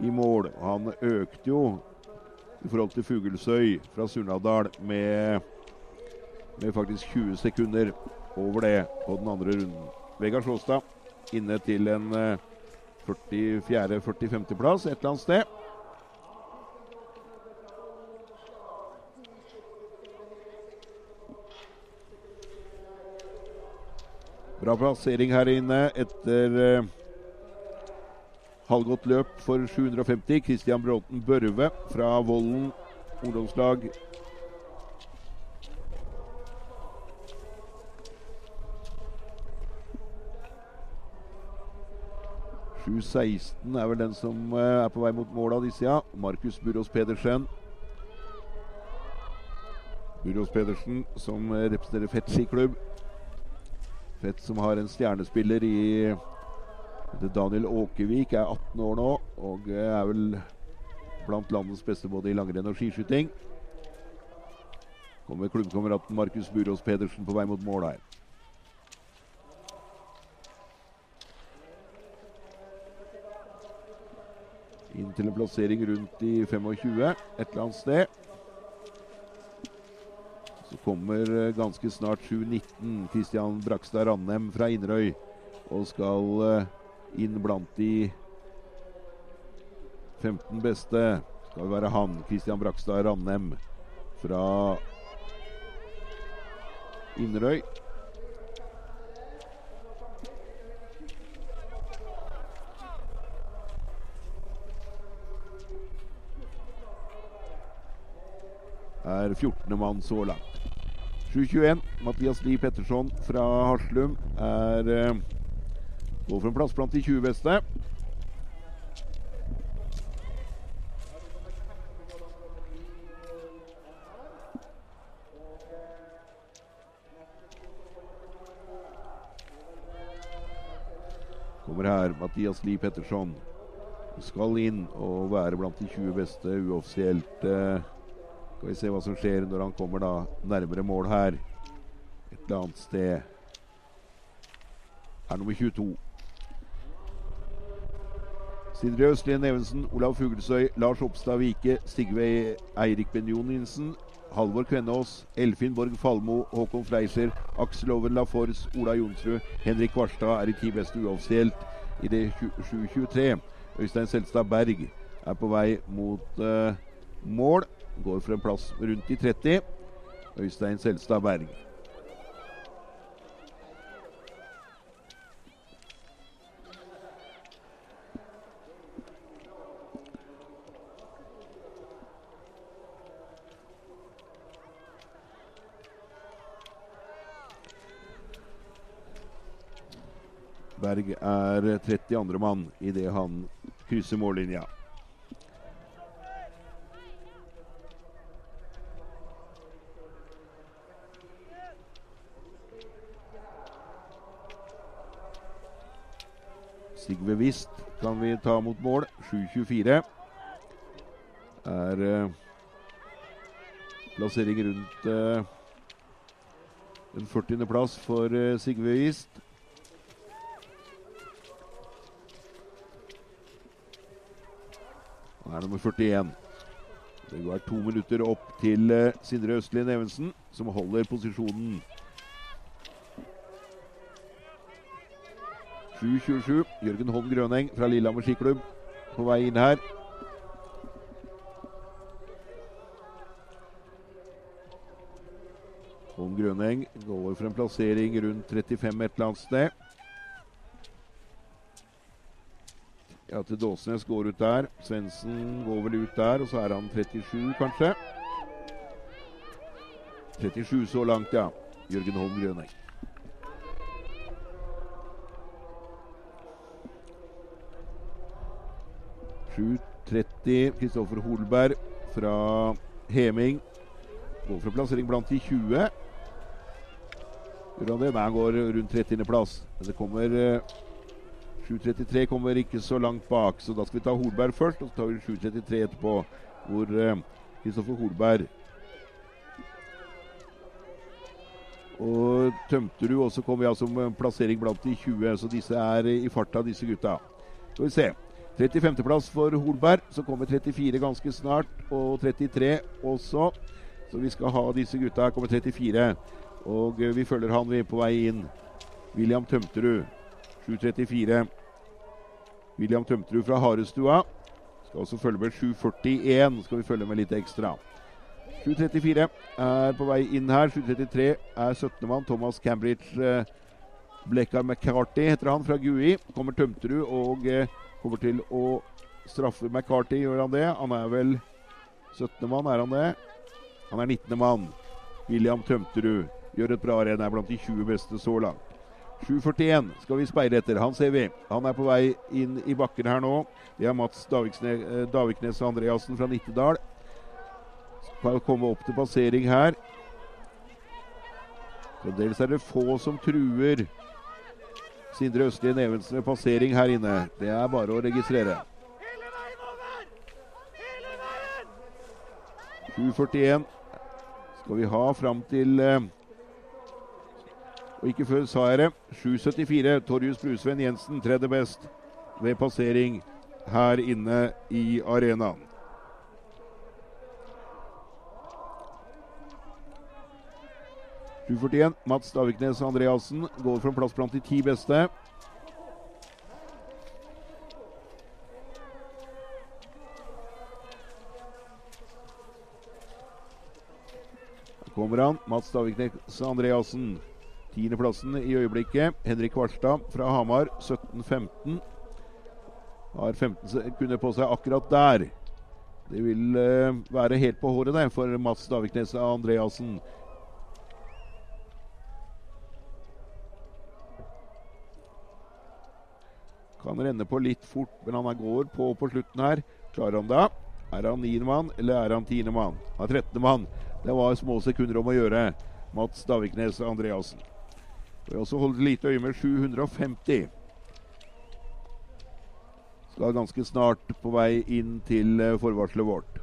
Speaker 1: i mål. Han økte jo i forhold til Fuglesøy fra Surnadal med med faktisk 20 sekunder over det på den andre runden. Vegard Sjåstad inne til en 44.-45.-plass et eller annet sted. Bra plassering her inne etter eh, halvgått løp for 750. Christian Bråten Børve fra Vollen ungdomslag 7.16 er vel den som eh, er på vei mot mål av disse, ja. Markus Burås Pedersen. Burås Pedersen som representerer Fett skiklubb. Fett som har en stjernespiller i Daniel Åkevik, er 18 år nå og eh, er vel blant landets beste både i langrenn og skiskyting. Kommer klubbkameraten Markus Burås Pedersen på vei mot mål her. Inn til en plassering rundt i 25, et eller annet sted. Så kommer eh, ganske snart 7-19 Kristian Brakstad Randem fra Inderøy og skal eh, inn blant de 15 beste. Skal være han, Kristian Brakstad Randem fra Inderøy. Er 14. mann så langt. 7.21. Mathias Lie Petterson fra Haslum er uh, går for en plass blant de 20 beste. Kommer her Mathias Lie Petterson. Skal inn og være blant de 20 beste uoffisielt. Uh, skal vi se hva som skjer når han kommer da nærmere mål her. Et eller annet sted. Er nummer 22. Sindre Østlien Evensen, Olav Fuglesøy, Lars Oppstad Vike, Stigve Eirik Benjoninsen, Halvor Kvennås, Elfin Borg Falmo, Håkon Fleischer, Aksel Oven Lafors, Ola Jonsrud, Henrik Varstad er i ti beste uoffisielt i det 7-23. Øystein Selstad Berg er på vei mot uh, mål. Går for en plass rundt i 30. Øystein Selstad Berg. Berg er 32. mann idet han krysser mållinja. Sigve Wist kan vi ta mot mål. 7-24 er eh, plassering rundt eh, den 40. plass for eh, Sigve Wist. Han er nummer 41. Det går to minutter opp til Sindre Østlien Evensen, som holder posisjonen 7.27. Jørgen Holm Grøneng fra Lillehammer skiklubb på vei inn her. Holm Grøneng går for en plassering rundt 35 et eller annet sted. Ja, til Dåsnes går ut der. Svendsen går vel ut der, og så er han 37, kanskje. 37 så langt, ja. Jørgen Holm Grøneng. 7.30 Kristoffer Holberg fra Heming. Går for plassering blant de 20. Gjør han det? Nei, han går rundt 30.-plass. Men det kommer 7.33 kommer ikke så langt bak, så da skal vi ta Holberg først. Og så tar vi 7.33 etterpå, hvor Kristoffer Holberg Og Tømterud også kommer ja som plassering blant de 20, så disse er i farta, disse gutta. Skal vi se. 35.-plass for Holberg. Så kommer 34 ganske snart, og 33 også. Så vi skal ha disse gutta. Her kommer 34. Og eh, vi følger han, vi på vei inn. William Tømterud, 7.34. William Tømterud fra Harestua. Skal også følge med 7.41. Skal vi følge med litt ekstra. 7.34 er på vei inn her. 7.33 er 17. mann. Thomas Cambridge eh, Blekkar McCarty heter han fra Gui. Kommer Tømterud og eh, Kommer til å straffe McCarty, gjør han det? Han er vel 17. mann, er han det? Han er 19. mann. William Tømterud gjør et bra renn, er blant de 20 beste så langt. 7.41 skal vi speide etter. Han ser vi. Han er på vei inn i bakken her nå. Det er Mats Daviknes, og Daviknes Andreassen fra Nittedal. Skal komme opp til passering her. Fremdeles er det få som truer Sindre Østlien Evensen ved passering her inne. Det er bare å registrere. 7.41 skal vi ha fram til eh, Og ikke før sa jeg det. 7.74. Torjus Brusveen Jensen tredje best ved passering her inne i arenaen. Mats Daviknes Andreassen går for en plass blant de ti beste. kommer han. Mats Daviknes Andreassen. Tiendeplassen i øyeblikket. Henrik Hvalstad fra Hamar 17-15. Har 15 sekunder på seg akkurat der. Det vil uh, være helt på håret der for Mats Daviknes Andreassen. Kan renne på litt fort, men han går på på slutten her. Klarer han det? Er han niendemann, eller er han tiendemann? Er trettendemann. Det var små sekunder om å gjøre. Mats Daviknes Andreassen. Vi også holdt lite øye med 750. Skal ganske snart på vei inn til eh, forvarselet vårt.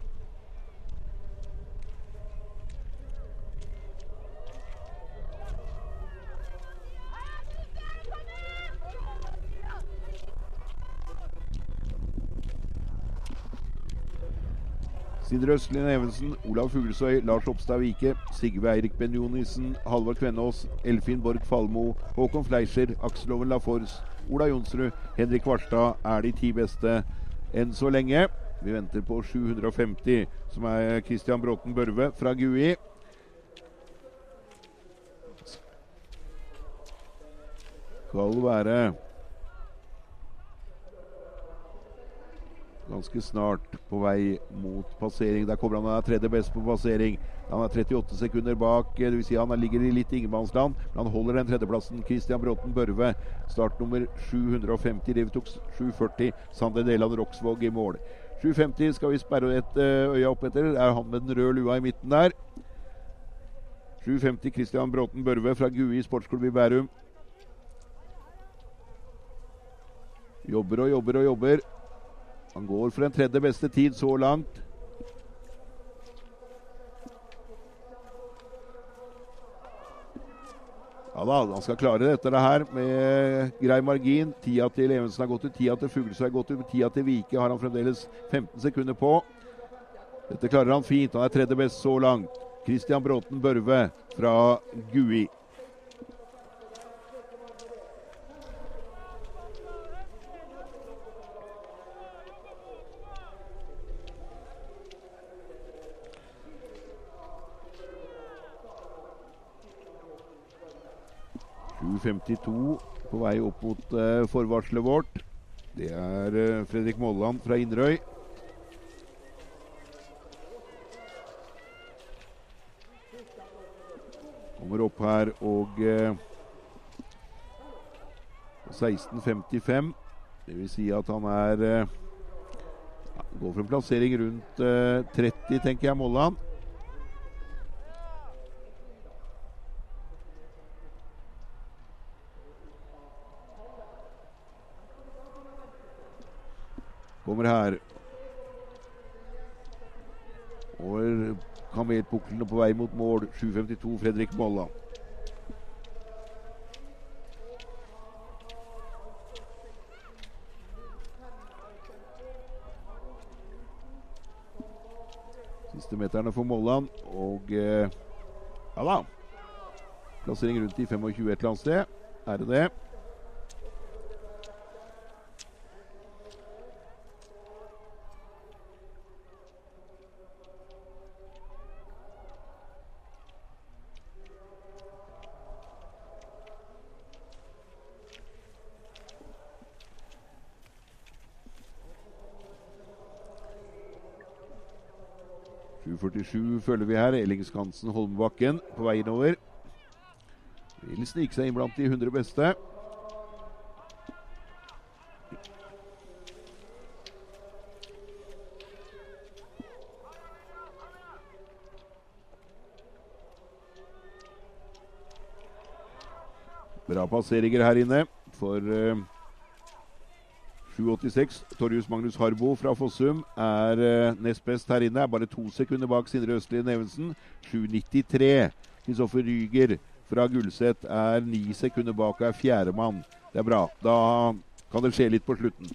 Speaker 1: Sindre Østlien Evensen, Olav Fuglesøy, Lars Oppstad Vike, Sigve Eirik Benjonisen, Halvard Kvennås, Elfin Borg Falmo, Håkon Fleischer, Aksel Oven Lafors, Ola Jonsrud, Henrik Varstad er de ti beste enn så lenge. Vi venter på 750, som er Christian Bråten Børve fra GUI. Skal være ganske snart på vei mot passering. Der kommer han og er tredje best på passering. Han er 38 sekunder bak. vil Si han ligger i litt ingenmannsland, men han holder den tredjeplassen. Christian Bråten Børve, startnummer 750. Det tok 740. Sander Deland Roksvåg i mål. 750 skal vi sperre et øya øye opp etter. Det er han med den røde lua i midten der. 750 Christian Bråten Børve fra GUI sportsklubb i Bærum. Jobber og jobber og jobber. Han går for en tredje beste tid så langt. Ja da, han skal klare dette det her med grei margin. Tida til Evensen har gått ut, tida til Fuglesøy har gått ut, tida til Vike har han fremdeles 15 sekunder på. Dette klarer han fint. Han er tredje best så langt. Christian Bråten Børve fra Gui. 7.52 på vei opp mot uh, forvarselet vårt. Det er uh, Fredrik Molland fra Inderøy. Kommer opp her og eh, 16.55. Det vil si at han er uh, Går for en plassering rundt 30, tenker jeg, Molland. Kommer her. Og kamelpuklene på vei mot mål. 7.52 Fredrik Molla. Siste meterne for Mollan. Og eh, ja da. Plassering rundt i 25 et eller annet sted. Er det det? 47 følger vi her. Ellingskansen Holmbakken på vei innover. Vil snike seg inn blant de 100 beste. Bra passeringer her inne for uh, 7,86. Torjus Magnus Harbo fra Fossum er uh, nest best her inne. Er bare to sekunder bak Sindre Østli Nevensen. 7,93. Kristoffer Ryger fra Gulset er ni sekunder bak og er fjerdemann. Det er bra. Da kan det skje litt på slutten.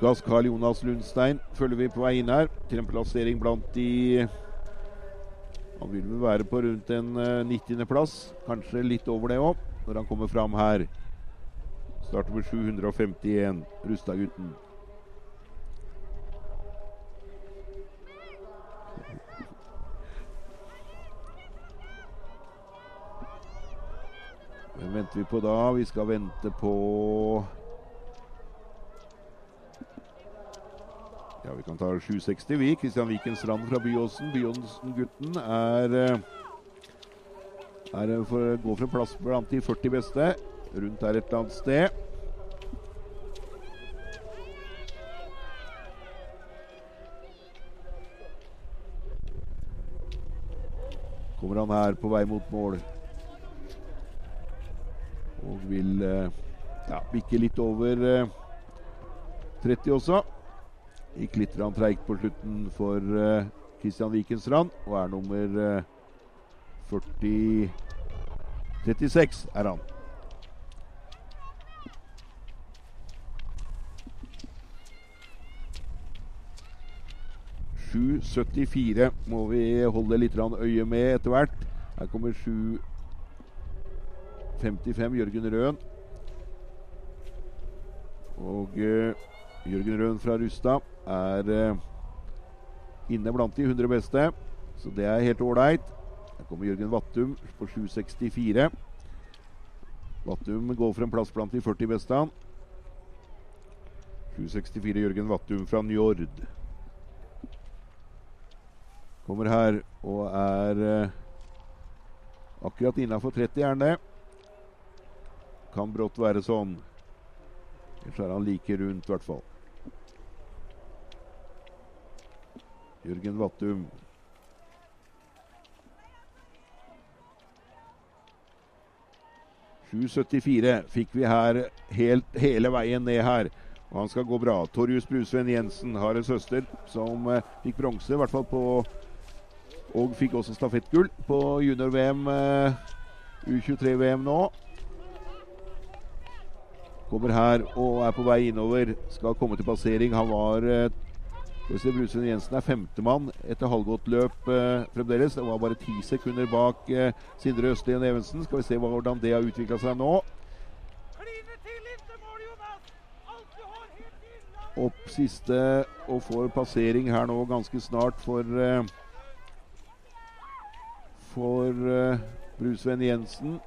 Speaker 1: Lukas Karl Jonas Lundstein følger vi på vei inn her til en plassering blant de Han vil vel være på rundt en 90.-plass, eh, kanskje litt over det òg, når han kommer fram her. Starter med 751, Rustad-gutten. Hvem venter vi på da? Vi skal vente på Ja, Vi kan ta 760, vi. Kristian Viken Strand fra Byåsen. Byåsen-gutten er, eh, er eh, for å gå for en plass blant de 40 beste. Rundt her et eller annet sted. Kommer han her på vei mot mål. Og vil eh, ja, bikke litt over 30 også. Gikk litt treigt på slutten for uh, Vikenstrand, Wikenstrand og er nummer uh, 40 36 er han. «7,74 må vi holde litt øye med etter hvert. Her kommer 7,55 Jørgen Røen. Og uh, Jørgen Røen fra Rustad er eh, inne blant de 100 beste, så det er helt ålreit. Her kommer Jørgen Vattum på 7,64. Vattum går for en plass blant de 40 beste. 7,64 Jørgen Vattum fra Njord. Kommer her og er eh, akkurat innafor 30, er han det. Kan brått være sånn. Ellers er han like rundt, i hvert fall. Jørgen Vattum. «7,74 fikk vi her helt, hele veien ned her. Og han skal gå bra. Torjus Brusven Jensen har en søster som eh, fikk bronse, i hvert fall på Og fikk også stafettgull på junior-VM, eh, U23-VM nå. Kommer her og er på vei innover. Skal komme til passering. Han var eh, Øystein Brusund Jensen er femtemann etter halvgått løp eh, fremdeles. Det var bare ti sekunder bak eh, Sindre Østlien Evensen. Skal vi se hvordan det har utvikla seg nå. Opp siste og får passering her nå ganske snart for eh, For eh, Brusvenn Jensen.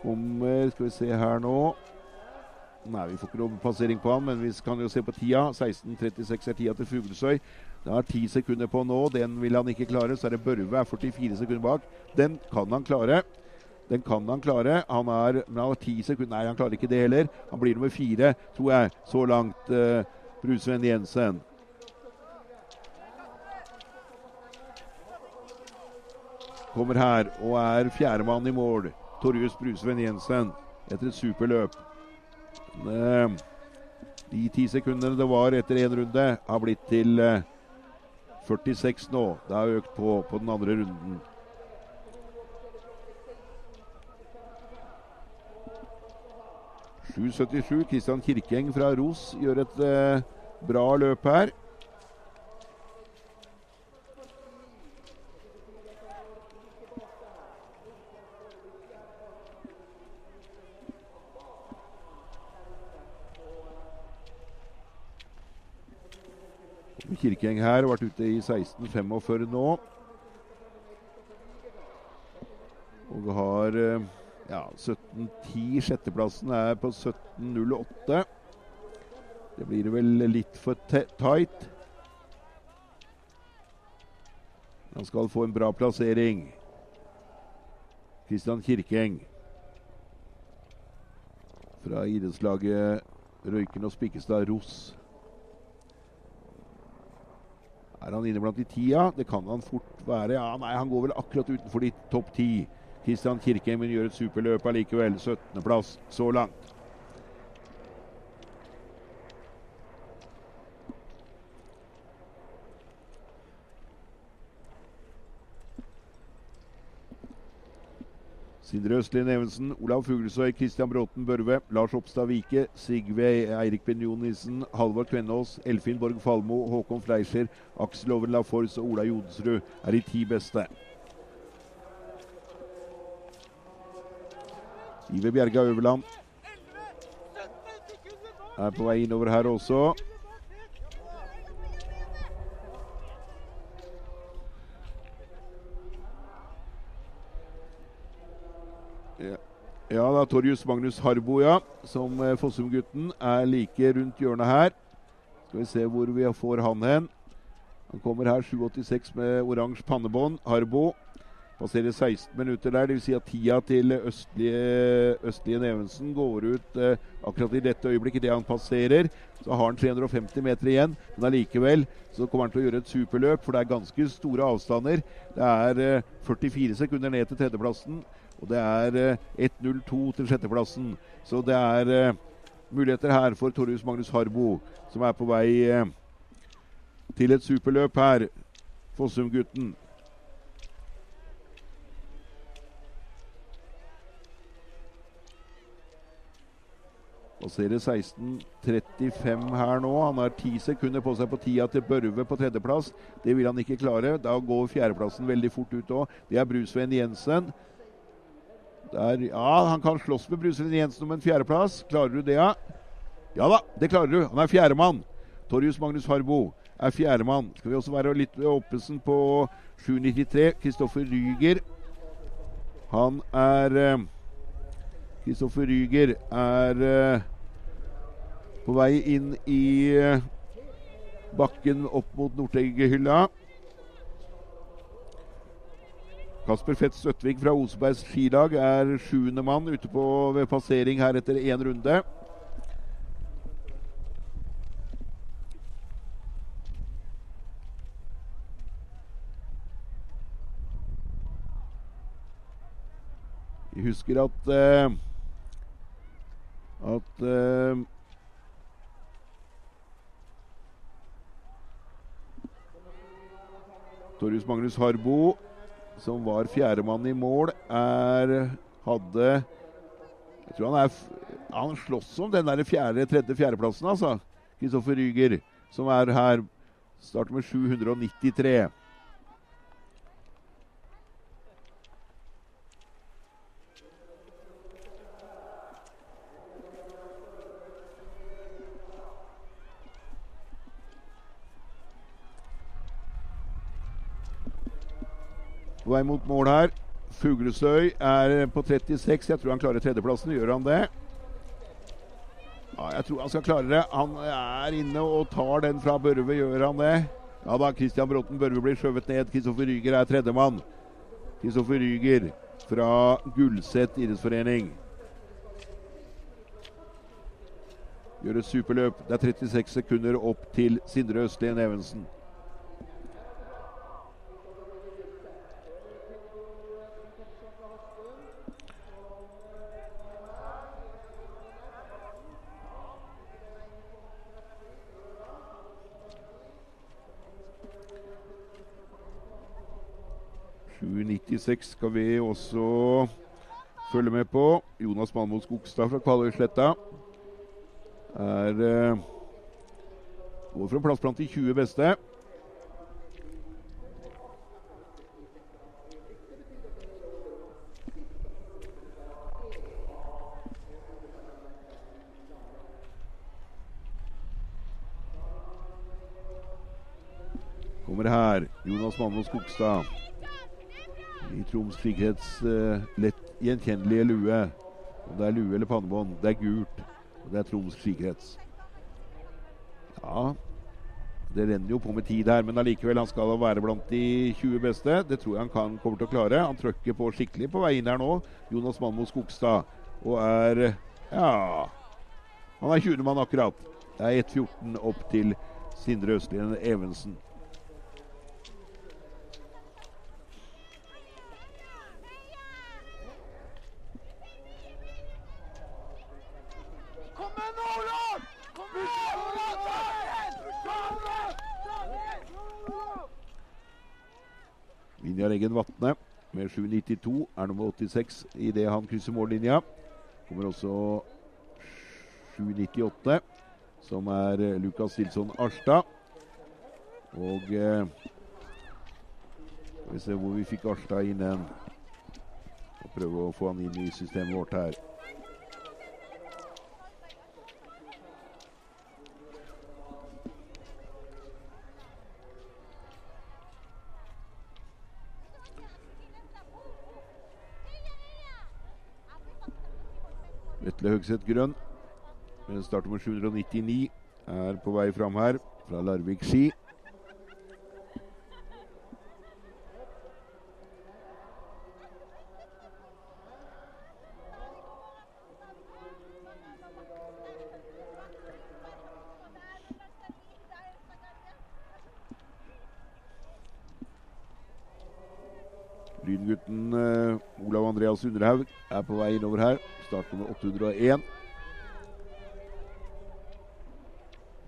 Speaker 1: Kommer Skal vi se her nå Nei, vi får ikke noe passering på han, men vi kan jo se på tida. 16.36 er tida til Fuglesøy. Det har ti sekunder på nå. Den vil han ikke klare. Så er det Børve er 44 sekunder bak. Den kan han klare. Den kan han klare. Han er, men han har ti sekunder Nei, han klarer ikke det heller. Han blir nummer fire, tror jeg, så langt. Uh, Brusven Jensen. Kommer her og er fjerdemann i mål. Torjus Brusven Jensen etter et superløp. Eh, de ti sekundene det var etter én runde, har blitt til 46 eh, nå. Det har økt på på den andre runden. «7,77. Kristian Kirkeng fra Ros gjør et eh, bra løp her. Kirkeng her. Vært ute i 16.45 nå. Og har eh, ja, 17.10. Sjetteplassen er på 17.08. Det blir vel litt for tight. Han skal få en bra plassering. Kristian Kirkeng fra idrettslaget Røyken og Spikkestad Ross. Er han inne blant de ti, ja? Det kan han fort være. Ja, nei, han går vel akkurat utenfor de topp ti. Kristian Kirkheimen gjør et superløp allikevel. 17.-plass så langt. Sindre Østlien Evensen, Olav Fuglesøy, Kristian Bråten Børve, Lars Oppstad Vike, Sigve Eirik Benjonisen, Halvard Kvennås, Elfin Borg Falmo, Håkon Fleischer, Aksel Oven Lafors og Ola Jodensrud er de ti beste. Iver Bjerga Øverland er på vei innover her også. Ja det er Torjus Magnus Harbo, ja. Som eh, Fossum-gutten er like rundt hjørnet her. Skal vi se hvor vi får han hen. Han kommer her 7,86 med oransje pannebånd. Harbo. Passerer 16 minutter der, dvs. Si at tida til østlige, østlige Nevensen går ut eh, akkurat i dette øyeblikket det han passerer. Så har han 350 meter igjen, men allikevel så kommer han til å gjøre et superløp, for det er ganske store avstander. Det er eh, 44 sekunder ned til tredjeplassen, og det er eh, 1.02 til sjetteplassen. Så det er eh, muligheter her for Torjus Magnus Harbo, som er på vei eh, til et superløp her. Fossum-gutten. Passerer 16.35 her nå. Han har ti sekunder på seg på tida til Børve på tredjeplass. Det vil han ikke klare. Da går fjerdeplassen veldig fort ut òg. Det er Brusveen Jensen. Der, ja, han kan slåss med Bruselin Jensen om en fjerdeplass. Klarer du det, ja? Ja da, det klarer du. Han er fjerdemann. Torjus Magnus Harbo er fjerdemann. Skal vi også være litt ved Oppesen på 7.93. Kristoffer Ryger. Han er Kristoffer Ryger er uh, på vei inn i uh, bakken opp mot Northug-hylla. Kasper Fett Støttvik fra Osebergs skilag er sjuende mann ute på ved passering her etter én runde. Vi husker at uh, at uh, Torjus Magnus Harbo, som var fjerdemann i mål, er hadde Jeg tror han er Han slåss om den der fjerde, tredje, fjerdeplassen, altså. Kristoffer Ryger, som er her. Starter med 793. På vei mot mål her. Fuglesøy er på 36. Jeg tror han klarer tredjeplassen. Gjør han det? Ja, jeg tror han skal klare det. Han er inne og tar den fra Børve. Gjør han det? Ja da, Christian Bråten Børve blir skjøvet ned. Kristoffer Ryger er tredjemann. Kristoffer Ryger fra Gullset idrettsforening. Gjør et superløp. Det er 36 sekunder opp til Sindre Østlien Evensen. Skal vi også følge med på. Jonas Malmo Skogstad fra Kvaløysletta er eh, går for en plass blant de 20 beste. Kommer her, Jonas Malmo Skogstad i Troms Trygghets uh, lett gjenkjennelige lue. Om det er lue eller pannebånd. Det er gult. Og det er Troms Skikrets. Ja, det renner jo på med tid her, men allikevel, han skal være blant de 20 beste. Det tror jeg han kan, kommer til å klare. Han trøkker på skikkelig på vei inn her nå. Jonas Manmo Skogstad. Og er Ja. Han er 20. mann akkurat. Det er 1.14 opp til Sindre Østlien Evensen. Eggen Vatne med 7,92 er nummer 86 idet han krysser mållinja. Kommer også 7,98, som er eh, Lukas Stilson Arstad. Og eh, Skal vi se hvor vi fikk Arstad inn. Og prøve å få han inn i systemet vårt her. Vetle Høgseth Grønn med startnummer 799 er på vei fram her fra Larvik ski. Lyngutten eh, Olav Andreas Underhaug er på vei innover her. Startnummer 801.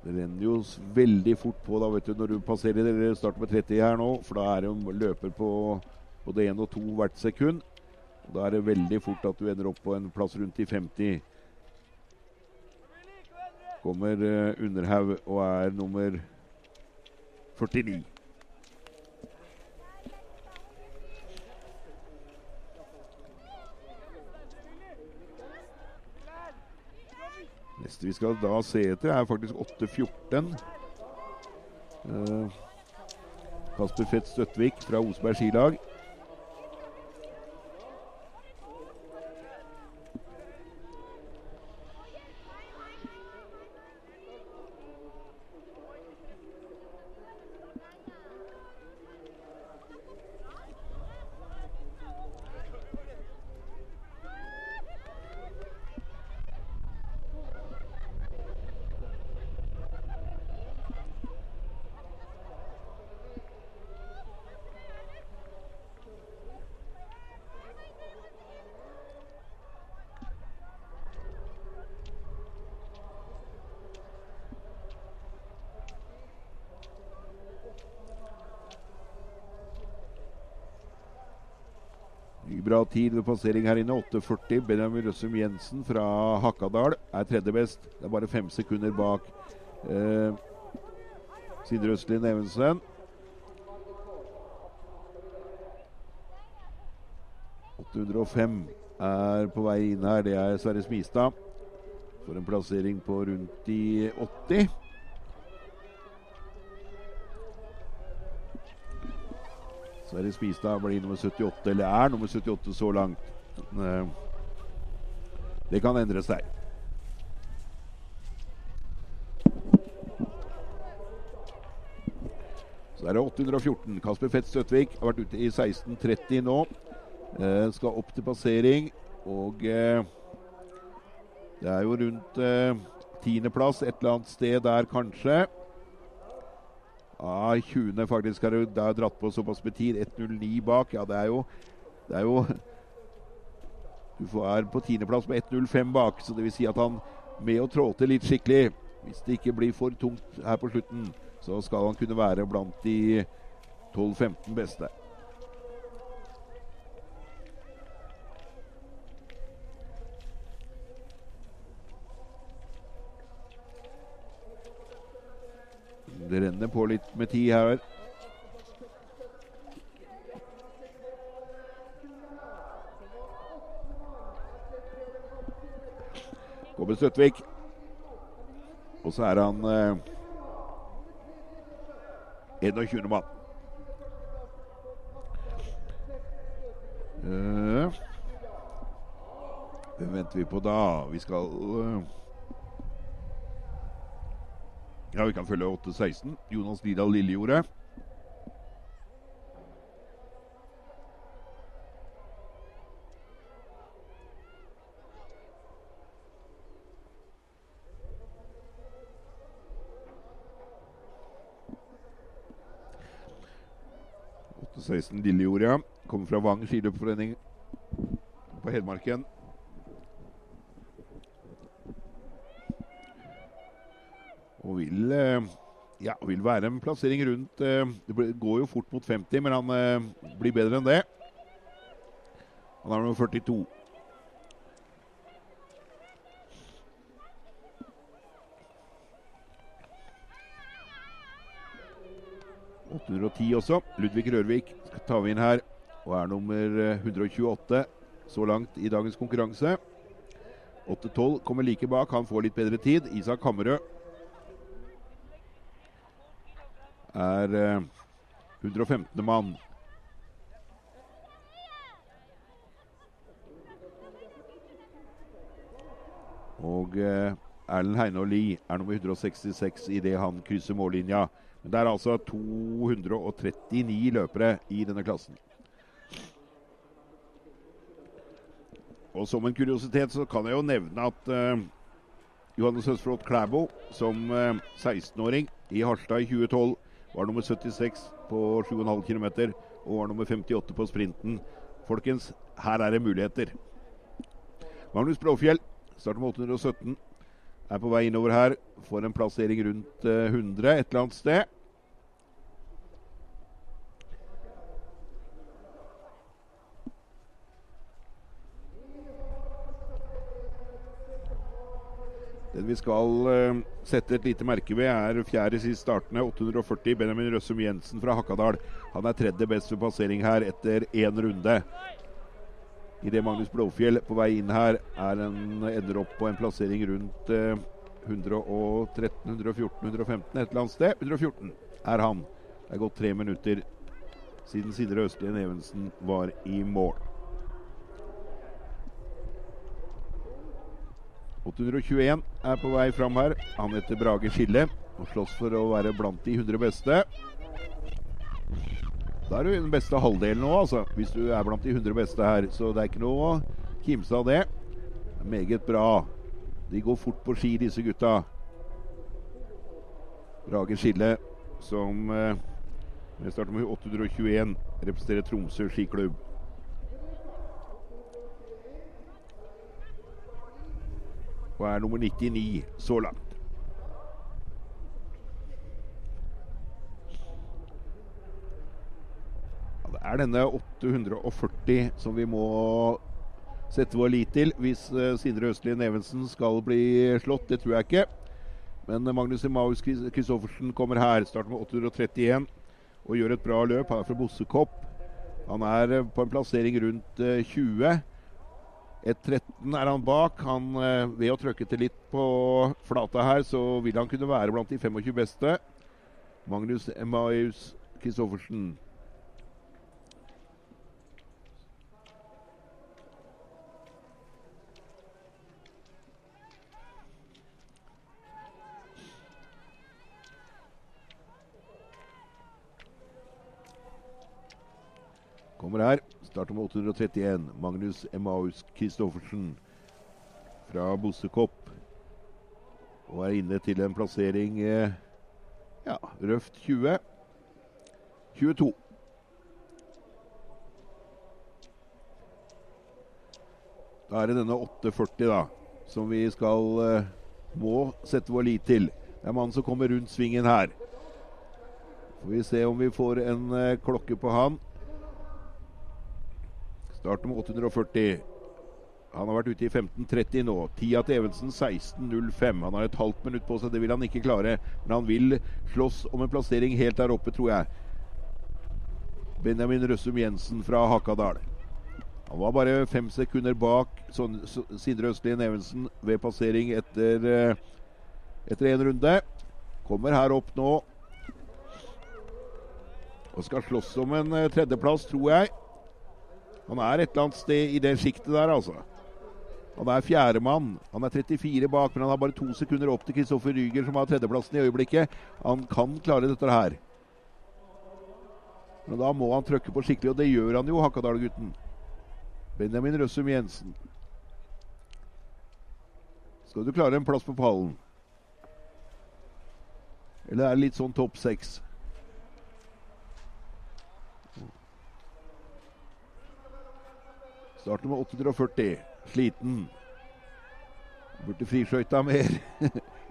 Speaker 1: Det renner jo veldig fort på da, vet du, når du passerer start med 30 her nå. For da er det jo løper på både 1 og 2 hvert sekund. Og da er det veldig fort at du ender opp på en plass rundt i 50. Kommer eh, Underhaug og er nummer 49. Neste vi skal da se etter, er faktisk 8.14. Eh, Kasper Fett Støttvik fra Oseberg skilag. Bra tid ved passering her inne. 8.40. Benjamin Røssum Jensen fra Hakadal er tredje best. Det er bare fem sekunder bak eh, Sindre Østlien Evensen. «805 er på vei inn her. Det er Sverre Smistad. For en plassering på rundt i 80. Sverre Spistad blir nummer 78, eller er nummer 78 så langt. Eh, Det kan endre seg. Så er det 814. Kasper Fett Støtvik har vært ute i 16.30 nå. Eh, skal opp til passering. Og eh, det er jo rundt tiendeplass et eller annet sted der, kanskje. Ja, 20. faktisk har du da dratt på såpass med tid. 1.09 bak. Ja, det er jo Det er jo Du er på tiendeplass med 1.05 bak, så det vil si at han med å trå til litt skikkelig Hvis det ikke blir for tungt her på slutten, så skal han kunne være blant de 12-15 beste. Det renner på litt med tid her. Kommer Støtvik. Og så er han eh, 21. mann. Eh, Hvem venter vi på da? Vi skal eh, Ja, vi kan følge 8-16. Jonas Didal Lillejordet. Åtte-16 Lillejord, ja. Kommer fra Vang skiløpforening på Hedmarken. Og vil eh, Ja, vil være en plassering rundt eh, Det går jo fort mot 50, men han eh, blir bedre enn det. Han er nummer 42. «810 også. Ludvig Rørvik tar vi inn her og er nummer 128 så langt i dagens konkurranse. 8-12 kommer like bak. Han får litt bedre tid. Isak Hammerød er eh, 115. mann. Og eh, Erlend Heine og Lie er nummer 166 idet han krysser mållinja. Men det er altså 239 løpere i denne klassen. Og som en kuriositet så kan jeg jo nevne at uh, Johannes Høsflot Klæbo som uh, 16-åring i Harstad i 2012 var nummer 76 på 7,5 km og var nummer 58 på sprinten. Folkens, her er det muligheter. Magnus Blåfjell starter med 817. Er på vei innover her. Får en plassering rundt uh, 100 et eller annet sted. Den vi skal uh, sette et lite merke ved, er fjerde sist startende, 840, Benjamin Røssum Jensen fra Hakadal. Han er tredje best ved passering her etter én runde. Idet Magnus Blåfjell på vei inn her er en, ender opp på en plassering rundt uh, 113, 114, 115, et eller annet sted. 114 er han. Det er gått tre minutter siden Sindre Østlien Evensen var i mål. 821 er på vei fram her. Han heter Brage Skille og slåss for å være blant de 100 beste. Da er du i den beste halvdelen nå, altså. Hvis du er blant de 100 beste her. Så det er ikke noe å kimse av det. det er meget bra. De går fort på ski, disse gutta. Brage Skille, som eh, starter med 821, representerer Tromsø skiklubb. Og er nummer 99 så langt. Ja, det er denne 840 som vi må sette vår lit til hvis uh, Sindre Østlien Evensen skal bli slått. Det tror jeg ikke. Men uh, Magnus Emaus Christoffersen kommer her. Starter med 831 og gjør et bra løp. Han er fra Bossekopp. Han er uh, på en plassering rundt 20. 1.13 er han bak. Han, ved å trykke til litt på flata her, så vil han kunne være blant de 25 beste. Magnus Emmaus Christoffersen. Kommer her. Starter om 831. Magnus Emmaus Christoffersen fra Bossekopp. Og er inne til en plassering eh, ja, røft 20. 22. Da er det denne 840 da, som vi skal eh, må sette vår lit til. Det er mannen som kommer rundt svingen her. Får vi se om vi får en eh, klokke på han. Starter om 840. Han har vært ute i 15.30 nå. Tida til Evensen 16.05. Han har et halvt minutt på seg, det vil han ikke klare. Men han vil slåss om en plassering helt der oppe, tror jeg. Benjamin Røssum Jensen fra Hakadal. Han var bare fem sekunder bak Sindre Østlien Evensen ved passering etter eh, etter én runde. Kommer her opp nå og skal slåss om en eh, tredjeplass, tror jeg. Han er et eller annet sted i det sjiktet der, altså. Han er fjerdemann. Han er 34 bak, men han har bare to sekunder opp til Kristoffer Ryger, som har tredjeplassen i øyeblikket. Han kan klare dette her. Men da må han trykke på skikkelig, og det gjør han jo, Hakadal-gutten. Benjamin Røssum Jensen. Skal du klare en plass på pallen? Eller er det litt sånn topp seks? Starter med 840. Sliten. Burde friskøyta mer.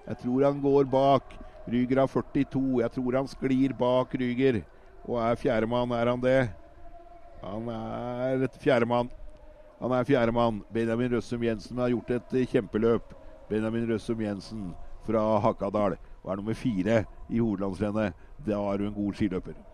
Speaker 1: Jeg tror han går bak. Ryger har 42. Jeg tror han sklir bak Ryger. Og er fjerdemann, er han det? Han er fjerdemann. Han er fjerdemann. Benjamin Røssum Jensen har gjort et kjempeløp. Benjamin Røssum Jensen fra Hakadal og er nummer fire i hovedlandsrennet. Da er du en god skiløper.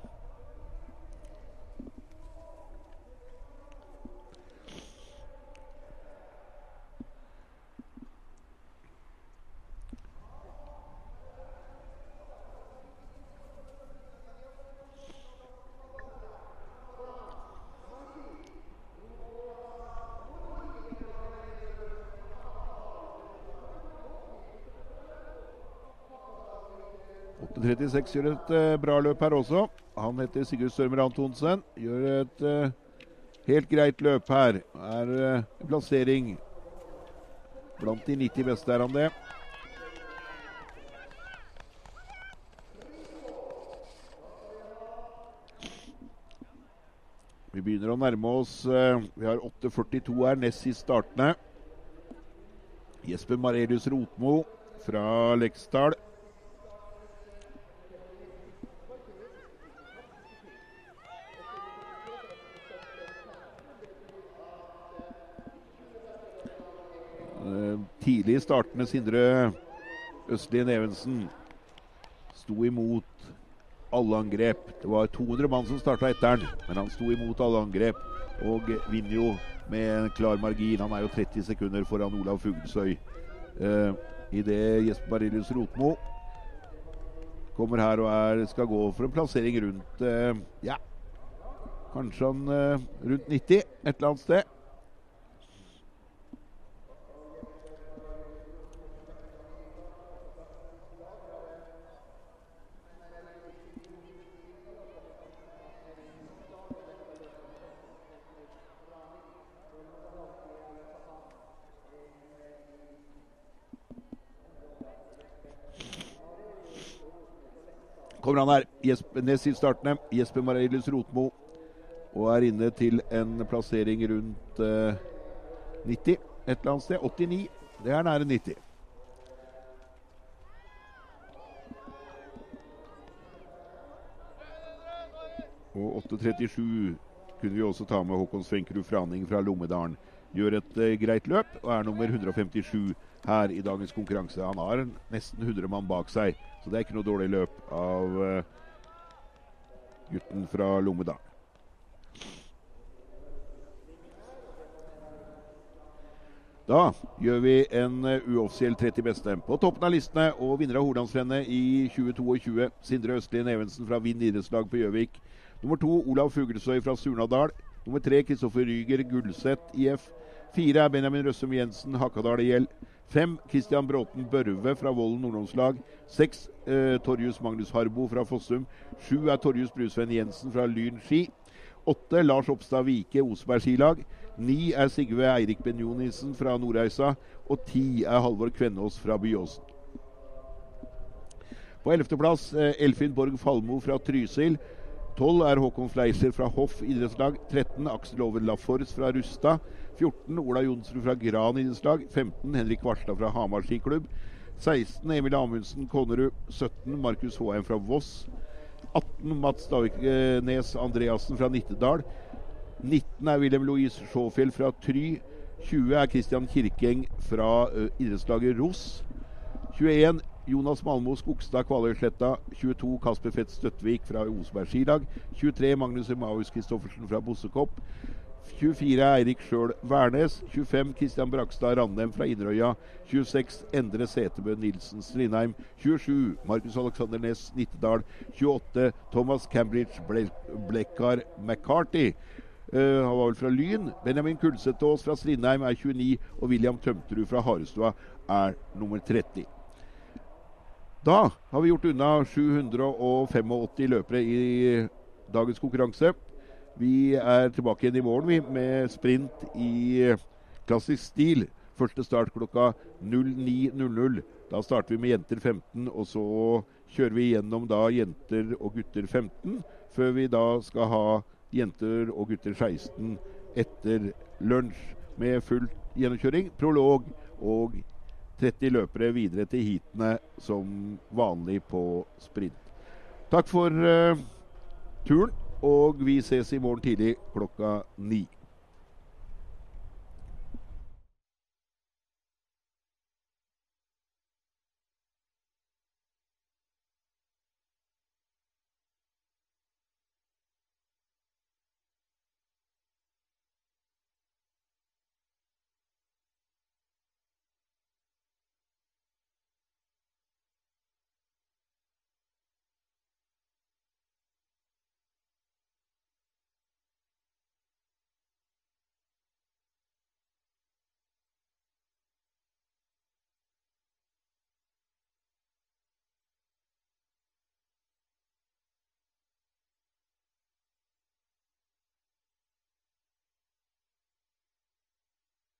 Speaker 1: 36 gjør et uh, bra løp her også. Han heter Sigurd Størmer Antonsen. Gjør et uh, helt greit løp her. Er uh, plassering blant de 90 beste, er han det. Vi begynner å nærme oss Vi har 8.42 her, nest sist startende. Jesper Marelius Rotmo fra Leksdal. Tidlig startene, Sindre Østlien Evensen sto imot alle angrep. Det var 200 mann som starta etter han, men han sto imot alle angrep og vinner jo med en klar margin. Han er jo 30 sekunder foran Olav Fuglesøy. Eh, Idet Jesper Barilius Rotmo kommer her og er, skal gå for en plassering rundt eh, Ja, kanskje han eh, rundt 90 et eller annet sted. kommer han her. Jesper, nest sist Jesper Marelius Rotmo. Og er inne til en plassering rundt eh, 90 et eller annet sted. 89. Det er nære 90. Og 8.37 kunne vi også ta med Håkon Svenkerud Franing fra Lommedalen. Gjør et eh, greit løp og er nummer 157 her i dagens konkurranse. Han har nesten 100 mann bak seg, så det er ikke noe dårlig løp av uh, gutten fra Lommedal. Da gjør vi en uh, uoffisiell 30 beste. På toppen av listene og vinner av Hordlandsrennet i 2022, Sindre Østlien Evensen fra Vind idrettslag på Gjøvik. Nummer to Olav Fuglesøy fra Surnadal. Nummer tre Kristoffer Ryger Gullseth IF. Fire er Benjamin Røssum Jensen Hakadal IL. Fem Christian Bråten Børve fra Vollen ungdomslag. Seks eh, Torjus Magnus Harbo fra Fossum. Sju er Torjus Brusveen Jensen fra Lyn ski. Åtte Lars Oppstad Vike Oseberg skilag. Ni er Sigve Eirik Benjonisen fra Nordreisa. Og ti er Halvor Kvennås fra Byåsen. På ellevteplass eh, Elfin Borg Falmo fra Trysil. 12 er Håkon Fleiser fra Hoff idrettslag. 13 Aksel Over Lafors fra Rustad. 14 Ola Jonsrud fra Gran idrettslag. 15 Henrik Varstad fra Hamar skiklubb. 16 Emil Amundsen Konnerud. 17 Markus Håheim fra Voss. 18 Mats Daviknes Andreassen fra Nittedal. 19 er Wilhelm Louise Sjåfjell fra Try. 20 er Christian Kirkeng fra idrettslaget ROS. 21 Jonas Malmo Skogstad Kvaløysletta. 22 Kasper Fett Støttvik fra Oseberg skilag. 23 Magnus Emaus Christoffersen fra Bossekopp. 24 Eirik Sjøl Værnes. 25 Kristian Brakstad Randem fra Inderøya. 26 Endre Setebø Nilsen Strindheim. 27 Markus Alexander Næss Nittedal. 28 Thomas Cambridge Blekkar McCarty. Uh, han var vel fra Lyn. Benjamin Kulsetås fra Strindheim er 29. Og William Tømterud fra Harestua er nummer 30. Da har vi gjort unna 785 løpere i dagens konkurranse. Vi er tilbake igjen i morgen vi, med sprint i klassisk stil. Første start klokka 09.00. Da starter vi med jenter 15, og så kjører vi gjennom da jenter og gutter 15. Før vi da skal ha jenter og gutter 16 etter lunsj med full gjennomkjøring, prolog og 30 løpere videre til heatene som vanlig på sprint. Takk for uh, turen, og vi ses i morgen tidlig klokka ni.